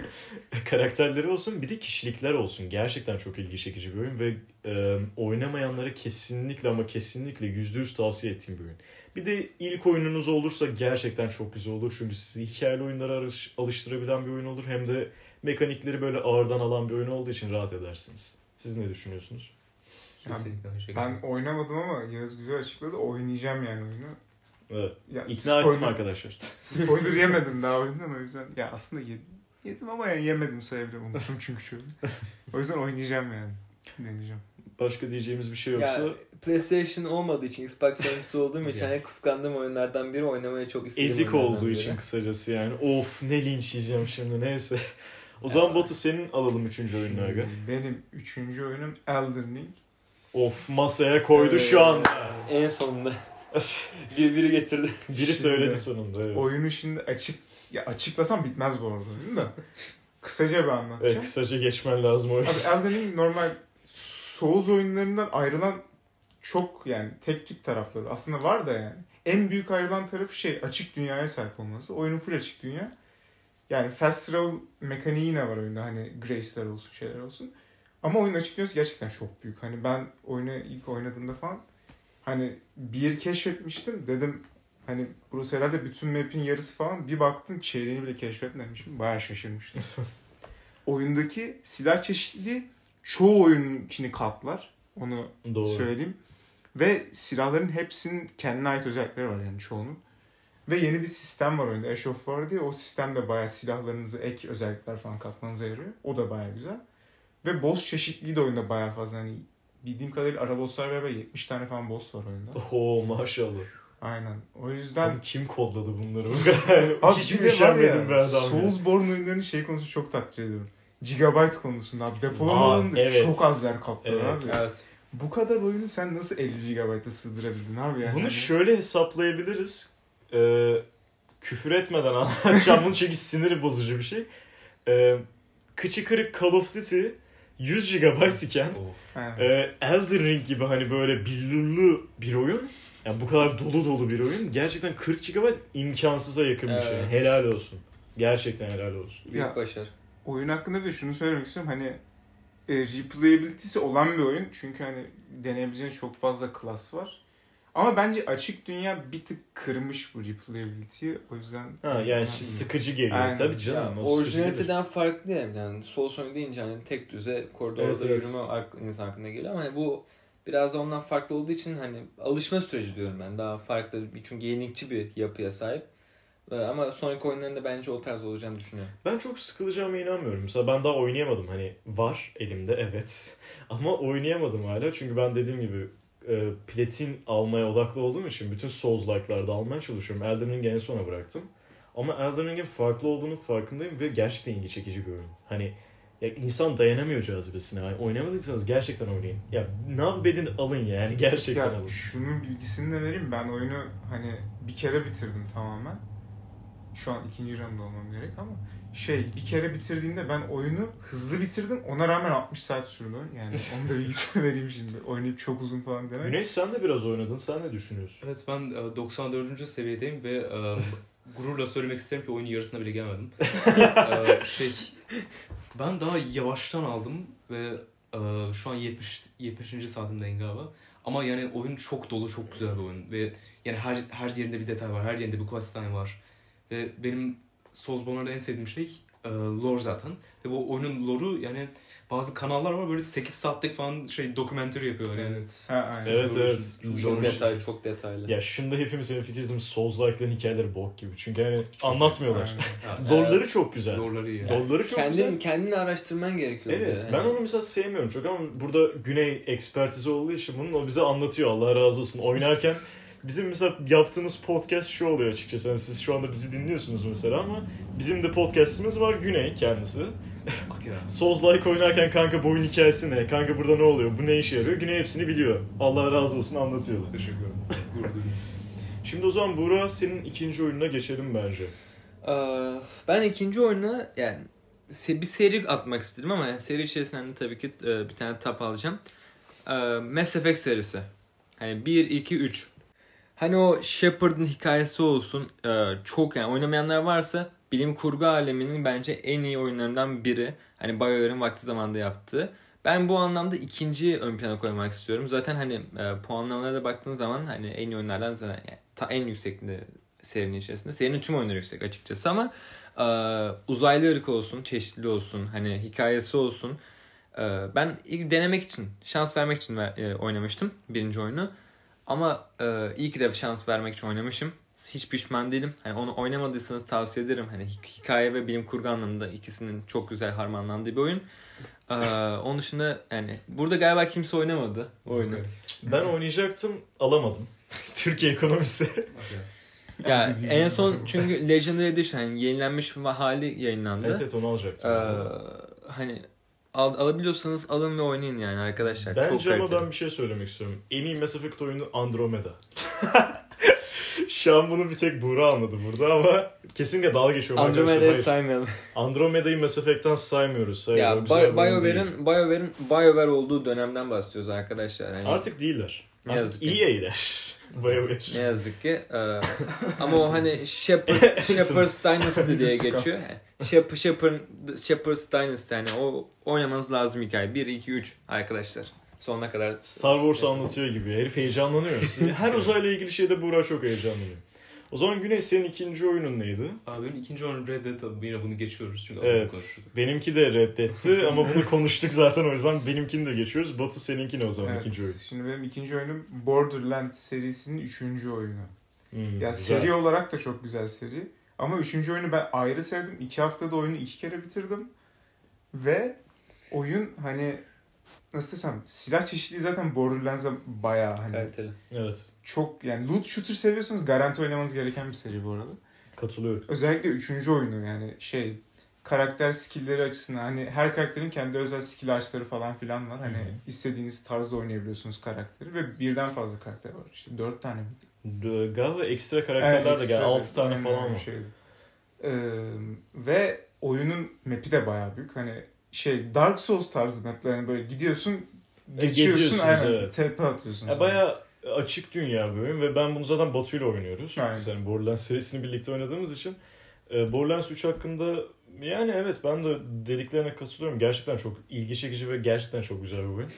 [SPEAKER 1] <laughs> Karakterleri olsun bir de kişilikler olsun. Gerçekten çok ilgi çekici bir oyun ve e, oynamayanlara kesinlikle ama kesinlikle %100 tavsiye ettiğim bir oyun. Bir de ilk oyununuz olursa gerçekten çok güzel olur. Çünkü sizi hikayeli oyunlara alış- alıştırabilen bir oyun olur. Hem de mekanikleri böyle ağırdan alan bir oyun olduğu için rahat edersiniz. Siz ne düşünüyorsunuz?
[SPEAKER 3] Kesinlikle şekilde.
[SPEAKER 2] Ben oynamadım ama Yağız güzel açıkladı. Oynayacağım yani oyunu.
[SPEAKER 1] Evet.
[SPEAKER 2] Ya,
[SPEAKER 1] İkna ettim arkadaşlar. <laughs>
[SPEAKER 2] Spoiler yemedim daha oyundan o yüzden. Ya aslında yedim. Yedim ama yani yemedim sayabilirim. Unuttum çünkü çoğunu. O yüzden oynayacağım yani. Deneyeceğim.
[SPEAKER 1] Başka diyeceğimiz bir şey yoksa
[SPEAKER 4] Ya PlayStation olmadığı için Xbox oyuncusu olduğum için hani kıskandığım oyunlardan biri oynamaya çok istedim.
[SPEAKER 1] ezik olduğu
[SPEAKER 4] biri.
[SPEAKER 1] için kısacası yani. Of ne linç yiyeceğim şimdi neyse. O zaman
[SPEAKER 4] Ya.
[SPEAKER 1] Batu senin alalım üçüncü oyununu aga.
[SPEAKER 2] Benim üçüncü oyunum Elden Ring.
[SPEAKER 1] Of masaya koydu şu
[SPEAKER 4] Ee,
[SPEAKER 1] anda.
[SPEAKER 4] En sonunda <laughs> bir biri getirdi. <laughs>
[SPEAKER 1] Biri
[SPEAKER 2] Şimdi-
[SPEAKER 1] söyledi sonunda. Evet.
[SPEAKER 2] Oyunu şimdi açıp Ya açıklasam bitmez bu arada değil mi de. Kısaca bir anlatacağım.
[SPEAKER 1] Evet, kısaca geçmen lazım o
[SPEAKER 2] Abi Elden Ring normal Souls oyunlarından ayrılan çok yani tek tük tarafları aslında var da yani. En büyük ayrılan tarafı şey açık dünyaya sahip olması. Oyunun full açık dünya. Yani fast travel mekaniği yine var oyunda hani grace'ler olsun şeyler olsun. Ama oyun açık dünyası gerçekten çok büyük. Hani ben oyunu ilk oynadığımda falan hani bir keşfetmiştim. Dedim hani burası herhalde bütün map'in yarısı falan. Bir baktım çeyreğini bile keşfetmemişim. Bayağı şaşırmıştım. <laughs> Oyundaki silah çeşitliliği çoğu oyunkini katlar. Onu
[SPEAKER 1] Doğru.
[SPEAKER 2] söyleyeyim. Ve silahların hepsinin kendine ait özellikleri var yani çoğunun. Ve yeni bir sistem var oyunda. Ash of War diye. O sistemde bayağı silahlarınızı ek özellikler falan katmanıza yarıyor. O da bayağı güzel. Ve boss çeşitliliği de oyunda bayağı fazla. Hani bildiğim kadarıyla ara bosslar beraber 70 tane falan boss var oyunda. <laughs>
[SPEAKER 1] Oo maşallah.
[SPEAKER 2] Aynen. O yüzden <laughs>
[SPEAKER 1] Abi kim kodladı bunları?
[SPEAKER 2] Abi
[SPEAKER 1] Hiç
[SPEAKER 2] bir
[SPEAKER 1] be
[SPEAKER 2] ya. Soulsborne oyunlarının şey konusu çok takdir ediyorum. Gigabyte konusunda abi. Depolama
[SPEAKER 1] Aa,
[SPEAKER 2] alanı
[SPEAKER 1] evet.
[SPEAKER 2] çok az yer kaplıyor
[SPEAKER 1] Evet.
[SPEAKER 2] abi.
[SPEAKER 4] Evet.
[SPEAKER 2] Bu kadar oyunu sen nasıl 50 GB'a sığdırabildin abi yani?
[SPEAKER 1] Bunu
[SPEAKER 2] Hani-
[SPEAKER 1] şöyle hesaplayabiliriz. Ee, küfür etmeden <laughs> anlatacağım bunu çünkü siniri bozucu bir şey. Ee, kıçı kırık Call of Duty 100 GB iken e, Elden Ring gibi hani böyle billurlu bir oyun yani bu kadar dolu dolu bir oyun gerçekten 40 GB imkansıza yakın bir şey.
[SPEAKER 4] Evet.
[SPEAKER 1] Helal olsun. Gerçekten helal olsun.
[SPEAKER 4] Büyük
[SPEAKER 2] Ya-
[SPEAKER 4] başarı.
[SPEAKER 2] oyun hakkında bir de şunu söylemek istiyorum. Hani e, replayability'si olan bir oyun. Çünkü hani deneyebileceğin çok fazla klas var. Ama bence açık dünya bir tık kırmış bu replayability'yi. O yüzden...
[SPEAKER 1] Ha yani
[SPEAKER 2] Bana-
[SPEAKER 1] sıkıcı geliyor
[SPEAKER 2] Aynen.
[SPEAKER 1] tabii canım.
[SPEAKER 4] Ya, orijinaliteden farklı değil yani. Souls oyunu deyince hani tek düze koridorda
[SPEAKER 1] Evet, evet.
[SPEAKER 4] yürüme insan aklına geliyor ama hani bu biraz da ondan farklı olduğu için hani alışma süreci diyorum ben. Daha farklı bir- çünkü yenilikçi bir yapıya sahip. Ama sonraki oyunlarında bence o tarz olacağını düşünüyorum.
[SPEAKER 1] Ben çok sıkılacağıma inanmıyorum. Mesela ben daha oynayamadım. Hani var elimde evet. <laughs> Ama oynayamadım hala. Çünkü ben dediğim gibi e, platin almaya odaklı olduğum için bütün Souls-like'larda almaya çalışıyorum. Elden Ring'i en sona bıraktım. Ama Elden Ring'in farklı olduğunu farkındayım ve gerçekten ilgi çekici bir oyun. Hani ya insan dayanamıyor cazibesine. Yani oynamadıysanız gerçekten oynayın. Ya ne yap edin alın ya. Yani gerçekten
[SPEAKER 2] Ya
[SPEAKER 1] alın.
[SPEAKER 2] şunun bilgisini de vereyim. Ben oyunu hani bir kere bitirdim tamamen. Şu an ikinci randa olmam gerek ama şey bir kere bitirdiğimde ben oyunu hızlı bitirdim. Ona rağmen 60 saat sürdü. Yani <laughs> onu da bilgisini vereyim şimdi. Oynayıp çok uzun falan demek.
[SPEAKER 1] Güneş sen de biraz oynadın. Sen ne düşünüyorsun?
[SPEAKER 3] Evet ben e, 94. seviyedeyim ve e, <laughs> gururla söylemek isterim ki oyunun yarısına bile gelmedim. <laughs> E, şey ben daha yavaştan aldım ve e, şu an 70 70. saatimdeyim galiba. Ama yani oyun çok dolu, çok güzel bir oyun ve yani her her yerinde bir detay var, her yerinde bir questline var. Ve benim Soulsborne'larda en sevdiğim şey e, lore zaten. Ve bu oyunun lore'u yani bazı kanallar var böyle 8 saatlik falan şey documentary yapıyorlar yani.
[SPEAKER 2] Ha, aynen.
[SPEAKER 1] Evet evet.
[SPEAKER 3] Çok
[SPEAKER 4] Çok
[SPEAKER 1] Lore-
[SPEAKER 4] detay, çok detaylı.
[SPEAKER 1] Ya şunda hepimiz hemfikiriz Souls-like'ların hikayeleri bok gibi. Çünkü hani anlatmıyorlar.
[SPEAKER 2] Aynen. <laughs>
[SPEAKER 3] Evet.
[SPEAKER 1] Lore'ları çok güzel.
[SPEAKER 3] Lore'ları iyi.
[SPEAKER 1] Lore'ları çok
[SPEAKER 4] Kendin,
[SPEAKER 1] güzel.
[SPEAKER 4] kendini araştırman gerekiyor.
[SPEAKER 1] Evet
[SPEAKER 4] Hani-
[SPEAKER 1] ben onu mesela sevmiyorum çok ama burada Güney ekspertizi olduğu için bunun o bize anlatıyor Allah razı olsun. Oynarken <laughs> bizim mesela yaptığımız podcast şu oluyor açıkçası. Yani siz şu anda bizi dinliyorsunuz mesela ama bizim de podcastımız var Güney kendisi.
[SPEAKER 3] Bak ya. <laughs>
[SPEAKER 1] Souls-like oynarken kanka bu oyun hikayesi ne? Kanka burada ne oluyor? Bu ne işe yarıyor? Güney hepsini biliyor. Allah razı olsun anlatıyorlar.
[SPEAKER 3] Teşekkür ederim. Gurur.
[SPEAKER 1] Şimdi o zaman Buğra senin ikinci oyununa geçelim bence.
[SPEAKER 4] Ee, ben ikinci oyuna yani se- bir seri atmak istedim ama yani seri içerisinden de tabii ki e, bir tane tap alacağım. Ee, Mass Effect serisi. Hani 1, 2, 3. Hani o Shepard'ın hikayesi olsun. e, çok yani oynamayanlar varsa bilim kurgu aleminin bence en iyi oyunlarından biri. Hani BioWare'in vakti zamanında yaptığı. Ben bu anlamda ikinci ön plana koymak istiyorum. Zaten hani e, puanlamalara da baktığın zaman hani en iyi oyunlardan zaten yani, ta en yüksekinde serinin içerisinde. Serinin tüm oyunları yüksek açıkçası ama e, uzaylı ırk olsun, çeşitli olsun, hani hikayesi olsun. E, ben ilk denemek için, şans vermek için ver- e, oynamıştım birinci oyunu. Ama e, iyi ki de şans vermek için oynamışım. Hiç pişman değilim. Hani onu oynamadıysanız tavsiye ederim. Hani hik- hikaye ve bilim kurgu anlamında ikisinin çok güzel harmanlandığı bir oyun. E, onun dışında yani burada galiba kimse oynamadı oyunu.
[SPEAKER 1] Ben oynayacaktım alamadım. <laughs> Türkiye ekonomisi. <laughs>
[SPEAKER 3] Ya
[SPEAKER 4] en son çünkü Legendary Edition yani yenilenmiş hali yayınlandı.
[SPEAKER 1] evet evet onu alacaktım.
[SPEAKER 4] Ee, hani al, alabiliyorsanız alın ve oynayın yani arkadaşlar. Çok
[SPEAKER 1] Bence ama
[SPEAKER 4] kaliteli.
[SPEAKER 1] ben bir şey söylemek istiyorum. En iyi Mass Effect oyunu Andromeda. <laughs> Şu an bunu bir tek Buğra anladı burada ama kesinlikle dalga geçiyorum.
[SPEAKER 4] Andromeda'yı saymayalım.
[SPEAKER 1] Andromeda'yı Mass Effect'ten saymıyoruz. Hayır,
[SPEAKER 4] ya. BioWare'in BioWare'in BioWare olduğu dönemden bahsediyoruz arkadaşlar. Yani
[SPEAKER 1] Artık değiller. Artık
[SPEAKER 4] yazık
[SPEAKER 1] EA'ler. BioWare.
[SPEAKER 4] ne yazık ki e, <laughs> ama o hani Shepard <laughs> Shepherd's Dynasty diye geçiyor. Shep Shepherd Shepherd's Dynasty yani o oynamanız lazım hikaye. 1 2 3 arkadaşlar. Sonuna kadar
[SPEAKER 1] Star Wars anlatıyor gibi. Herif heyecanlanıyor. Her uzayla ilgili şeyde Buğra çok heyecanlanıyor. O zaman Güney senin ikinci oyunun neydi?
[SPEAKER 3] Abi benim ikinci oyunum Red Dead tabii yine bunu geçiyoruz çünkü
[SPEAKER 1] Evet.
[SPEAKER 3] konuştuk.
[SPEAKER 1] Benimki de reddetti <laughs> ama bunu konuştuk zaten o yüzden benimkini de geçiyoruz. Batu seninki ne o zaman
[SPEAKER 2] Evet,
[SPEAKER 1] ikinci oyun?
[SPEAKER 2] Şimdi benim ikinci oyunum Borderlands serisinin üçüncü oyunu.
[SPEAKER 1] Hmm,
[SPEAKER 2] Ya
[SPEAKER 1] güzel.
[SPEAKER 2] seri olarak da çok güzel seri. Ama üçüncü oyunu ben ayrı sevdim. İki haftada oyunu iki kere bitirdim. Ve oyun hani nasıl desem silah çeşitliliği zaten Borderlands'da bayağı hani
[SPEAKER 4] kaliteli.
[SPEAKER 1] Evet.
[SPEAKER 2] Çok yani loot shooter seviyorsanız garanti oynamanız gereken bir seri bu arada.
[SPEAKER 1] Katılıyorum.
[SPEAKER 2] Özellikle üçüncü oyunu yani şey karakter skill'leri açısından hani her karakterin kendi özel skill ağaçları falan filan var. Hani
[SPEAKER 1] Hı hı.
[SPEAKER 2] istediğiniz tarzda oynayabiliyorsunuz karakteri ve birden fazla karakter var. İşte dört tane mi?
[SPEAKER 1] D- Galiba ekstra karakterler de
[SPEAKER 2] ekstra
[SPEAKER 1] gel. 6
[SPEAKER 2] bir-
[SPEAKER 1] tane
[SPEAKER 2] aynen
[SPEAKER 1] falan var.
[SPEAKER 2] şeydi. Ee, ve oyunun map'i de bayağı büyük. Hani şey Dark Souls tarzı map'ler. Yani böyle gidiyorsun,
[SPEAKER 1] E,
[SPEAKER 2] geçiyorsun, aynen
[SPEAKER 1] evet.
[SPEAKER 2] TP atıyorsun.
[SPEAKER 1] Ya
[SPEAKER 2] sonra.
[SPEAKER 1] Açık dünya bir oyun ve ben bunu zaten Batu ile oynuyoruz.
[SPEAKER 2] Aynen.
[SPEAKER 1] Sen Borderlands serisini birlikte oynadığımız için. Ee, Borderlands 3 hakkında yani evet ben de dediklerine katılıyorum. Gerçekten çok ilgi çekici ve gerçekten çok güzel bir oyun.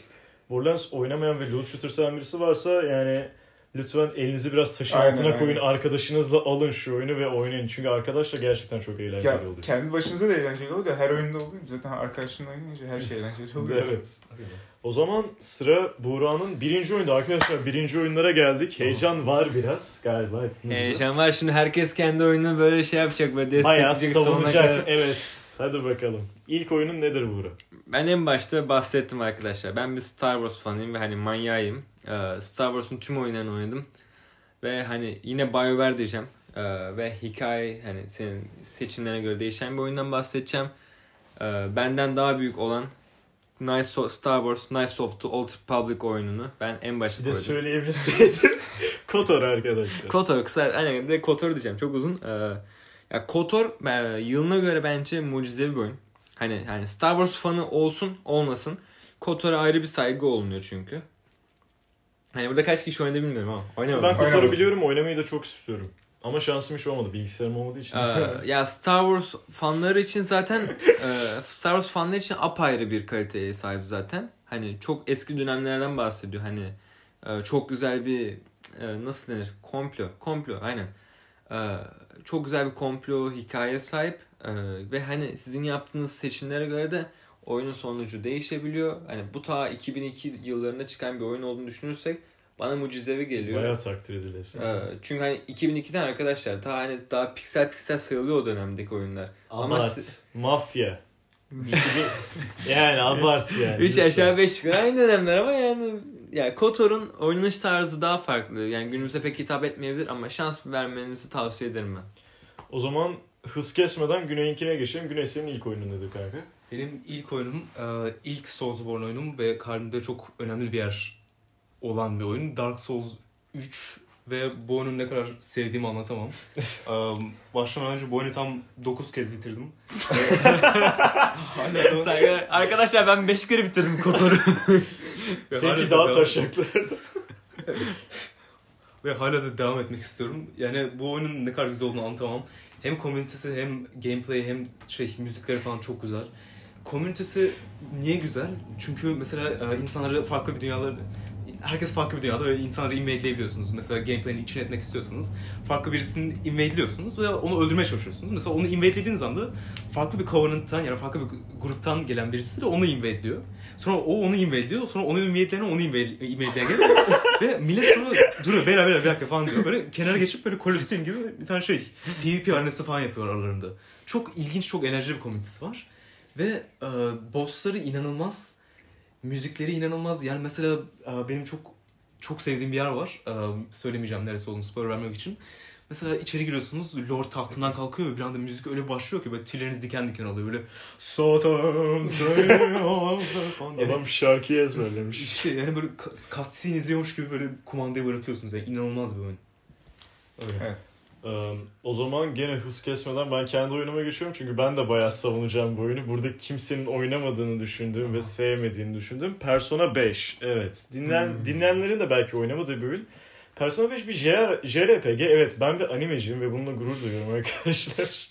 [SPEAKER 1] Borderlands oynamayan ve loot shooter seven birisi varsa yani lütfen elinizi biraz taşın
[SPEAKER 2] Aynen,
[SPEAKER 1] altına koyun.
[SPEAKER 2] aynen.
[SPEAKER 1] Arkadaşınızla alın şu oyunu ve oynayın. Çünkü arkadaşla gerçekten çok eğlenceli
[SPEAKER 2] ya,
[SPEAKER 1] oluyor.
[SPEAKER 2] kendi başınıza da eğlenceli oluyor her oyunda oluyor. Zaten arkadaşınla oynayınca her şey <laughs> eğlenceli oluyor.
[SPEAKER 1] Evet. O zaman sıra Buğra'nın birinci oyunda. Arkadaşlar birinci oyunlara geldik. Heyecan var biraz galiba. hepimizde.
[SPEAKER 4] Heyecan var şimdi herkes kendi oyununu böyle şey yapacak ve
[SPEAKER 1] Bayağı
[SPEAKER 4] destekleyecek sonuna
[SPEAKER 1] savunacak. Evet. Hadi bakalım. İlk oyunun nedir Buğra?
[SPEAKER 4] Ben en başta bahsettim arkadaşlar. Ben bir Star Wars fanıyım ve hani manyağıyım. Ee, Star Wars'un tüm oyunlarını oynadım. Ve hani yine BioWare diyeceğim. Ee, ve hikaye hani senin seçimlerine göre değişen bir oyundan bahsedeceğim. Ee, benden daha büyük olan Knights of, Star Wars Knights of the Old Republic oyununu ben en başta
[SPEAKER 1] Bir de
[SPEAKER 4] koydum.
[SPEAKER 1] söyleyebilseydin. <laughs> Kotor arkadaşlar.
[SPEAKER 4] KOTOR kısa aynen de KOTOR diyeceğim çok uzun. Ee, ya KOTOR e, yılına göre bence mucizevi bir oyun. Hani hani Star Wars fanı olsun olmasın KOTOR'a ayrı bir saygı olunuyor çünkü. Hani burada kaç kişi oynadı bilmiyorum ama oynamadım.
[SPEAKER 1] ben Kotor'u biliyorum. Oynamayı da çok istiyorum. Ama şansım hiç olmadı. Bilgisayarım olmadığı için.
[SPEAKER 4] Ee, <laughs> ya Star Wars fanları için zaten e, Star Wars fanları için apayrı bir kaliteye sahip zaten. Hani çok eski dönemlerden bahsediyor. Hani e, çok güzel bir e, nasıl denir? Komplo. Komplo aynen. E, çok güzel bir komplo hikaye sahip E, ve hani sizin yaptığınız seçimlere göre de oyunun sonucu değişebiliyor. Hani bu ta 2002 yıllarında çıkan bir oyun olduğunu düşünürsek bana mucizevi geliyor.
[SPEAKER 1] Bayağı takdir edilesi.
[SPEAKER 4] Ee, çünkü hani 2002'den arkadaşlar daha hani daha piksel piksel sayılıyor o dönemdeki oyunlar. Ama
[SPEAKER 1] Abart.
[SPEAKER 4] si-
[SPEAKER 1] Mafya. <laughs> yani abart yani.
[SPEAKER 4] 3
[SPEAKER 1] lütfen.
[SPEAKER 4] aşağı 5 yukarı aynı dönemler ama yani ya KOTOR'un oynanış tarzı daha farklı. Yani günümüze pek hitap etmeyebilir ama şans vermenizi tavsiye ederim ben.
[SPEAKER 1] O zaman hız kesmeden Güney'inkine geçelim. Güney senin ilk oyunun nedir kanka?
[SPEAKER 3] Benim ilk oyunum, e, ilk Soulsborne oyunum ve kalbimde çok önemli bir yer olan bir oyun. Dark Souls 3 ve bu oyunu ne kadar sevdiğimi anlatamam. <laughs> E, Başlamadan önce bu oyunu tam 9 kez bitirdim. Hala da-
[SPEAKER 4] arkadaşlar ben 5 kere bitirdim KOTOR'u. <laughs>
[SPEAKER 1] Seninki
[SPEAKER 3] da
[SPEAKER 1] daha
[SPEAKER 3] devam-
[SPEAKER 1] taşaklı. <laughs>
[SPEAKER 3] Ve hala da devam etmek istiyorum. Yani bu oyunun ne kadar güzel olduğunu anlatamam. Hem komünitesi hem gameplay hem şey müzikleri falan çok güzel. Komünitesi niye güzel? Çünkü mesela insanları farklı bir dünyalar herkes farklı bir dünyada ve insanları invadeleyebiliyorsunuz. Mesela gameplay'ini içine etmek istiyorsanız farklı birisini invadeliyorsunuz ve onu öldürmeye çalışıyorsunuz. Mesela onu invadelediğiniz anda farklı bir covenant'tan yani farklı bir gruptan gelen birisi de onu invadeliyor. Sonra o onu invadeliyor. Sonra onu invadeleyen onu invade- invadeleyen geliyor. <laughs> ve millet sonra duruyor beyler bir dakika falan diyor. Böyle kenara geçip böyle Colosseum gibi bir tane şey PvP arenası falan yapıyor aralarında. Çok ilginç, çok enerjili bir komünitesi var. Ve e, bossları inanılmaz. Müzikleri inanılmaz. Yani mesela e, benim çok çok sevdiğim bir yer var. E, söylemeyeceğim neresi olduğunu spoiler vermek için. Mesela içeri giriyorsunuz, Lord tahtından kalkıyor ve bir anda müzik öyle başlıyor ki böyle tüyleriniz diken diken oluyor. Böyle Satan. <laughs> Yani,
[SPEAKER 1] Adam şarkıyı ezberlemiş.
[SPEAKER 3] işte yani böyle cutscene izliyormuş gibi böyle kumandayı bırakıyorsunuz. Yani inanılmaz bir oyun.
[SPEAKER 2] Evet.
[SPEAKER 1] O zaman gene hız kesmeden ben kendi oyunuma geçiyorum. Çünkü ben de bayağı savunacağım bu oyunu. Burada kimsenin oynamadığını düşündüğüm ve sevmediğini düşündüğüm Persona 5. Evet. Dinlen,
[SPEAKER 2] Hmm.
[SPEAKER 1] Dinleyenlerin de belki oynamadığı bir oyun. Persona 5 bir JR JRPG. Evet ben bir animeciyim ve bununla gurur duyuyorum <laughs> arkadaşlar.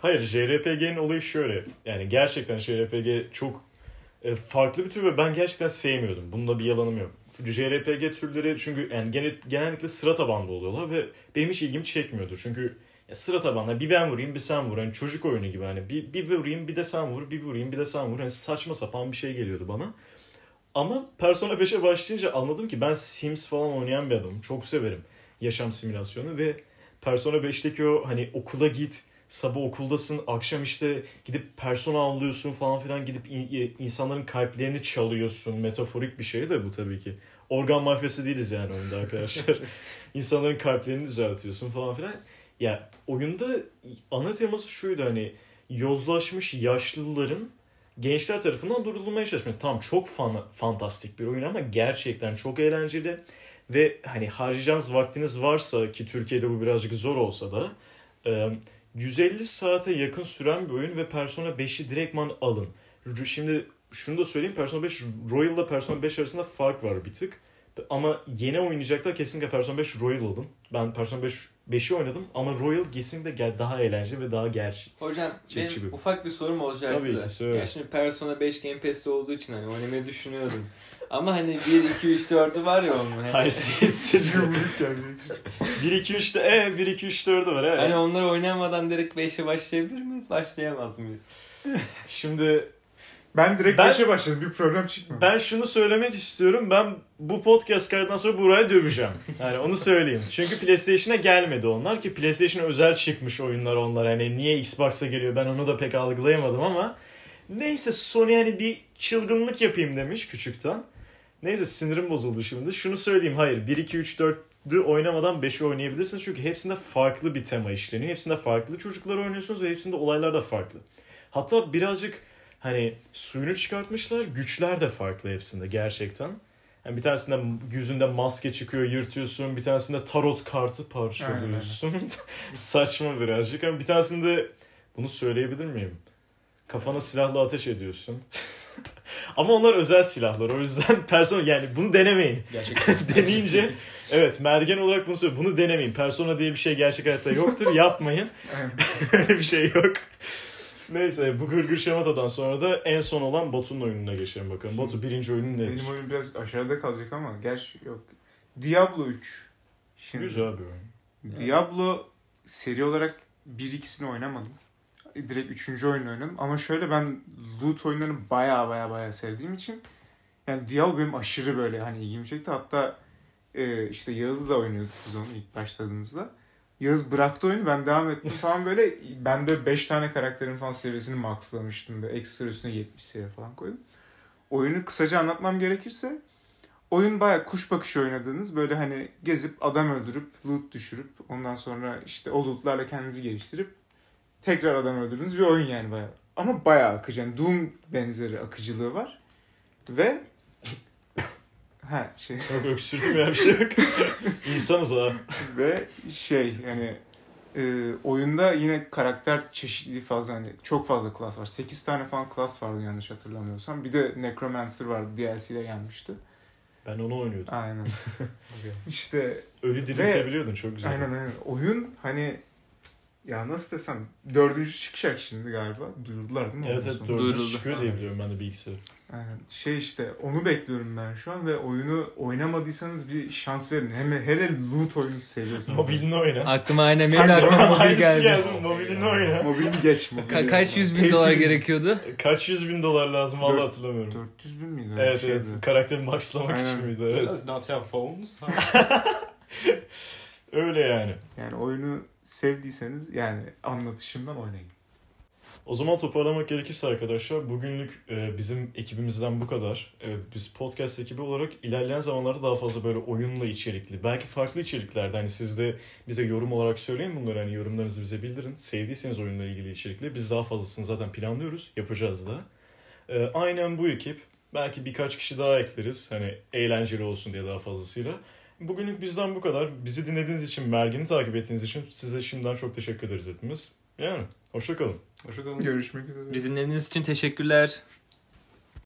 [SPEAKER 1] Hayır JRPG'nin olayı şöyle. Yani gerçekten JRPG çok e, farklı bir tür ve ben gerçekten sevmiyordum. Bunda bir yalanım yok. JRPG türleri çünkü yani gene, genellikle sıra tabanlı oluyorlar ve benim hiç ilgimi çekmiyordu. Çünkü sıra tabanlı bir ben vurayım bir sen vur. Hani çocuk oyunu gibi hani bir, bir vurayım bir de sen vur bir vurayım bir de sen vur. Hani saçma sapan bir şey geliyordu bana. Ama Persona 5'e başlayınca anladım ki ben Sims falan oynayan bir adamım. Çok severim yaşam simülasyonu ve Persona 5'teki o hani okula git, sabah okuldasın, akşam işte gidip persona avlıyorsun falan filan gidip in- insanların kalplerini çalıyorsun. Metaforik bir şey de bu tabii ki. Organ mafyası değiliz yani oyunda arkadaşlar. <laughs> İnsanların kalplerini düzeltiyorsun falan filan. Ya oyunda ana teması şuydu hani yozlaşmış yaşlıların gençler tarafından durdurulmaya çalışması. Tamam çok fan, fantastik bir oyun ama gerçekten çok eğlenceli. Ve hani harcayacağınız vaktiniz varsa ki Türkiye'de bu birazcık zor olsa da e, 150 saate yakın süren bir oyun ve Persona 5'i direktman alın. Şimdi şunu da söyleyeyim Persona 5 Royal ile Persona 5 arasında fark var bir tık. Ama yeni oynayacaklar kesinlikle Persona 5 Royal alın. Ben Persona 5 5'i oynadım ama Royal kesinlikle daha eğlenceli ve daha gerçek.
[SPEAKER 4] Hocam benim
[SPEAKER 1] bir-
[SPEAKER 4] ufak bir sorum olacaktı
[SPEAKER 1] Tabii
[SPEAKER 4] da.
[SPEAKER 1] ki, söyle.
[SPEAKER 4] Ya şimdi Persona 5 Game Pass'te olduğu için hani oynamayı düşünüyordum. Ama hani 1, 2, 3, 4'ü var ya onun. Hani,
[SPEAKER 1] Hayır, 1 2 3'te e 1 2 3 4'ü var evet.
[SPEAKER 4] hani onları oynamadan direkt 5'e başlayabilir miyiz? Başlayamaz mıyız?
[SPEAKER 1] Şimdi
[SPEAKER 2] Ben direkt
[SPEAKER 1] Ben-
[SPEAKER 2] 5'e başladım. Bir problem çıkmadı.
[SPEAKER 1] ben şunu söylemek istiyorum. Ben bu podcast kaydıdan sonra buraya döveceğim. <laughs> Yani onu söyleyeyim. Çünkü PlayStation'a gelmedi onlar ki PlayStation'a özel çıkmış oyunlar onlar. Hani niye Xbox'a geliyor ben onu da pek algılayamadım ama neyse Sony hani bir çılgınlık yapayım demiş küçükten. Neyse sinirim bozuldu şimdi. Şunu söyleyeyim hayır 1 2 3 4'ü oynamadan 5'i oynayabilirsiniz. Çünkü hepsinde farklı bir tema işleniyor. Hepsinde farklı çocuklar oynuyorsunuz ve hepsinde olaylar da farklı. Hatta birazcık hani suyunu çıkartmışlar. Güçler de farklı hepsinde gerçekten. Yani bir tanesinde yüzünde maske çıkıyor yırtıyorsun. Bir tanesinde tarot kartı parçalıyorsun. <laughs> Saçma birazcık. Ama bir tanesinde bunu söyleyebilir miyim? Kafana silahla ateş ediyorsun. <laughs> Ama onlar özel silahlar. O yüzden <laughs> persona yani bunu denemeyin.
[SPEAKER 3] Gerçekten.
[SPEAKER 1] Deneyince evet mergen olarak bunu söylüyorum. Bunu denemeyin. Persona diye bir şey gerçek hayatta yoktur. Yapmayın. Öyle bir şey yok. Neyse bu gırgır şamatadan sonra da en son olan Batu'nun oyununa geçelim bakalım. Batu birinci oyunun nedir?
[SPEAKER 2] Benim oyun biraz aşağıda kalacak ama gerçi yok. Diablo 3. Şimdi
[SPEAKER 1] Güzel bir oyun.
[SPEAKER 2] Diablo seri olarak 1-2'sini oynamadım. Direkt 3. oyunu oynadım. Ama şöyle ben loot oyunlarını baya baya baya sevdiğim için yani Diablo benim aşırı böyle hani ilgimi çekti. Hatta e, işte Yağız'la oynuyorduk biz onu ilk başladığımızda. Yağız bıraktı oyunu ben devam ettim falan böyle ben böyle 5 tane karakterin falan seviyesini maxlamıştım. Böyle ekstra üstüne 70 seviye falan koydum. Oyunu kısaca anlatmam gerekirse oyun baya kuş bakışı oynadığınız böyle hani gezip adam öldürüp loot düşürüp ondan sonra işte o lootlarla kendinizi geliştirip tekrar adam öldürdüğünüz bir oyun yani baya. Ama baya akıcı. Yani Doom benzeri akıcılığı var. Ve ha şey <laughs>
[SPEAKER 1] Yok öksürdüm ya bir şey yok. <laughs> İnsanız ha.
[SPEAKER 2] ve şey yani e, oyunda yine karakter çeşitliliği fazla hani çok fazla klas var. 8 tane falan klas vardı yanlış hatırlamıyorsam. Bir de Necromancer vardı DLC'de gelmişti.
[SPEAKER 1] Ben onu oynuyordum.
[SPEAKER 2] Aynen. <laughs> işte
[SPEAKER 1] Ölü diriltebiliyordun çok güzel.
[SPEAKER 2] aynen aynen. Oyun hani ya nasıl desem dördüncü çıkacak şimdi galiba. Duyurdular değil mi?
[SPEAKER 1] Evet evet dördüncü
[SPEAKER 4] Duyuruldu.
[SPEAKER 1] çıkıyor diye biliyorum ben de bilgisayar.
[SPEAKER 2] Aynen. Şey işte onu bekliyorum ben şu an ve oyunu oynamadıysanız bir şans verin. Hem hele loot oyunu seviyorsanız.
[SPEAKER 1] Mobilini oyna.
[SPEAKER 4] Aklıma aynen benim de aklıma mobil geldi.
[SPEAKER 1] geldi. Mobilini oyna.
[SPEAKER 2] Mobilini geç. Mobilini
[SPEAKER 4] Ka- kaç yüz bin dolar gerekiyordu?
[SPEAKER 1] Kaç yüz bin dolar lazım valla
[SPEAKER 2] Dört-
[SPEAKER 1] hatırlamıyorum.
[SPEAKER 2] 400 bin miydi?
[SPEAKER 1] Evet
[SPEAKER 2] Şeydi.
[SPEAKER 1] evet karakteri maxlamak
[SPEAKER 2] Aynen.
[SPEAKER 1] için miydi? Evet.
[SPEAKER 3] Does not have phones. <laughs>
[SPEAKER 1] Öyle yani.
[SPEAKER 2] Yani oyunu sevdiyseniz yani anlatışımdan oynayın.
[SPEAKER 1] O zaman toparlamak gerekirse arkadaşlar bugünlük e, bizim ekibimizden bu kadar. E, biz podcast ekibi olarak ilerleyen zamanlarda daha fazla böyle oyunla içerikli, belki farklı içeriklerde hani siz de bize yorum olarak söyleyin bunları hani yorumlarınızı bize bildirin. Sevdiyseniz oyunla ilgili içerikli biz daha fazlasını zaten planlıyoruz, yapacağız da. E, aynen bu ekip. Belki birkaç kişi daha ekleriz hani eğlenceli olsun diye daha fazlasıyla. Bugünlük bizden bu kadar. Bizi dinlediğiniz için, Mergin'i takip ettiğiniz için size şimdiden çok teşekkür ederiz hepimiz. Yani hoşçakalın.
[SPEAKER 3] Hoşçakalın.
[SPEAKER 2] Görüşmek üzere.
[SPEAKER 4] Bizi dinlediğiniz için teşekkürler.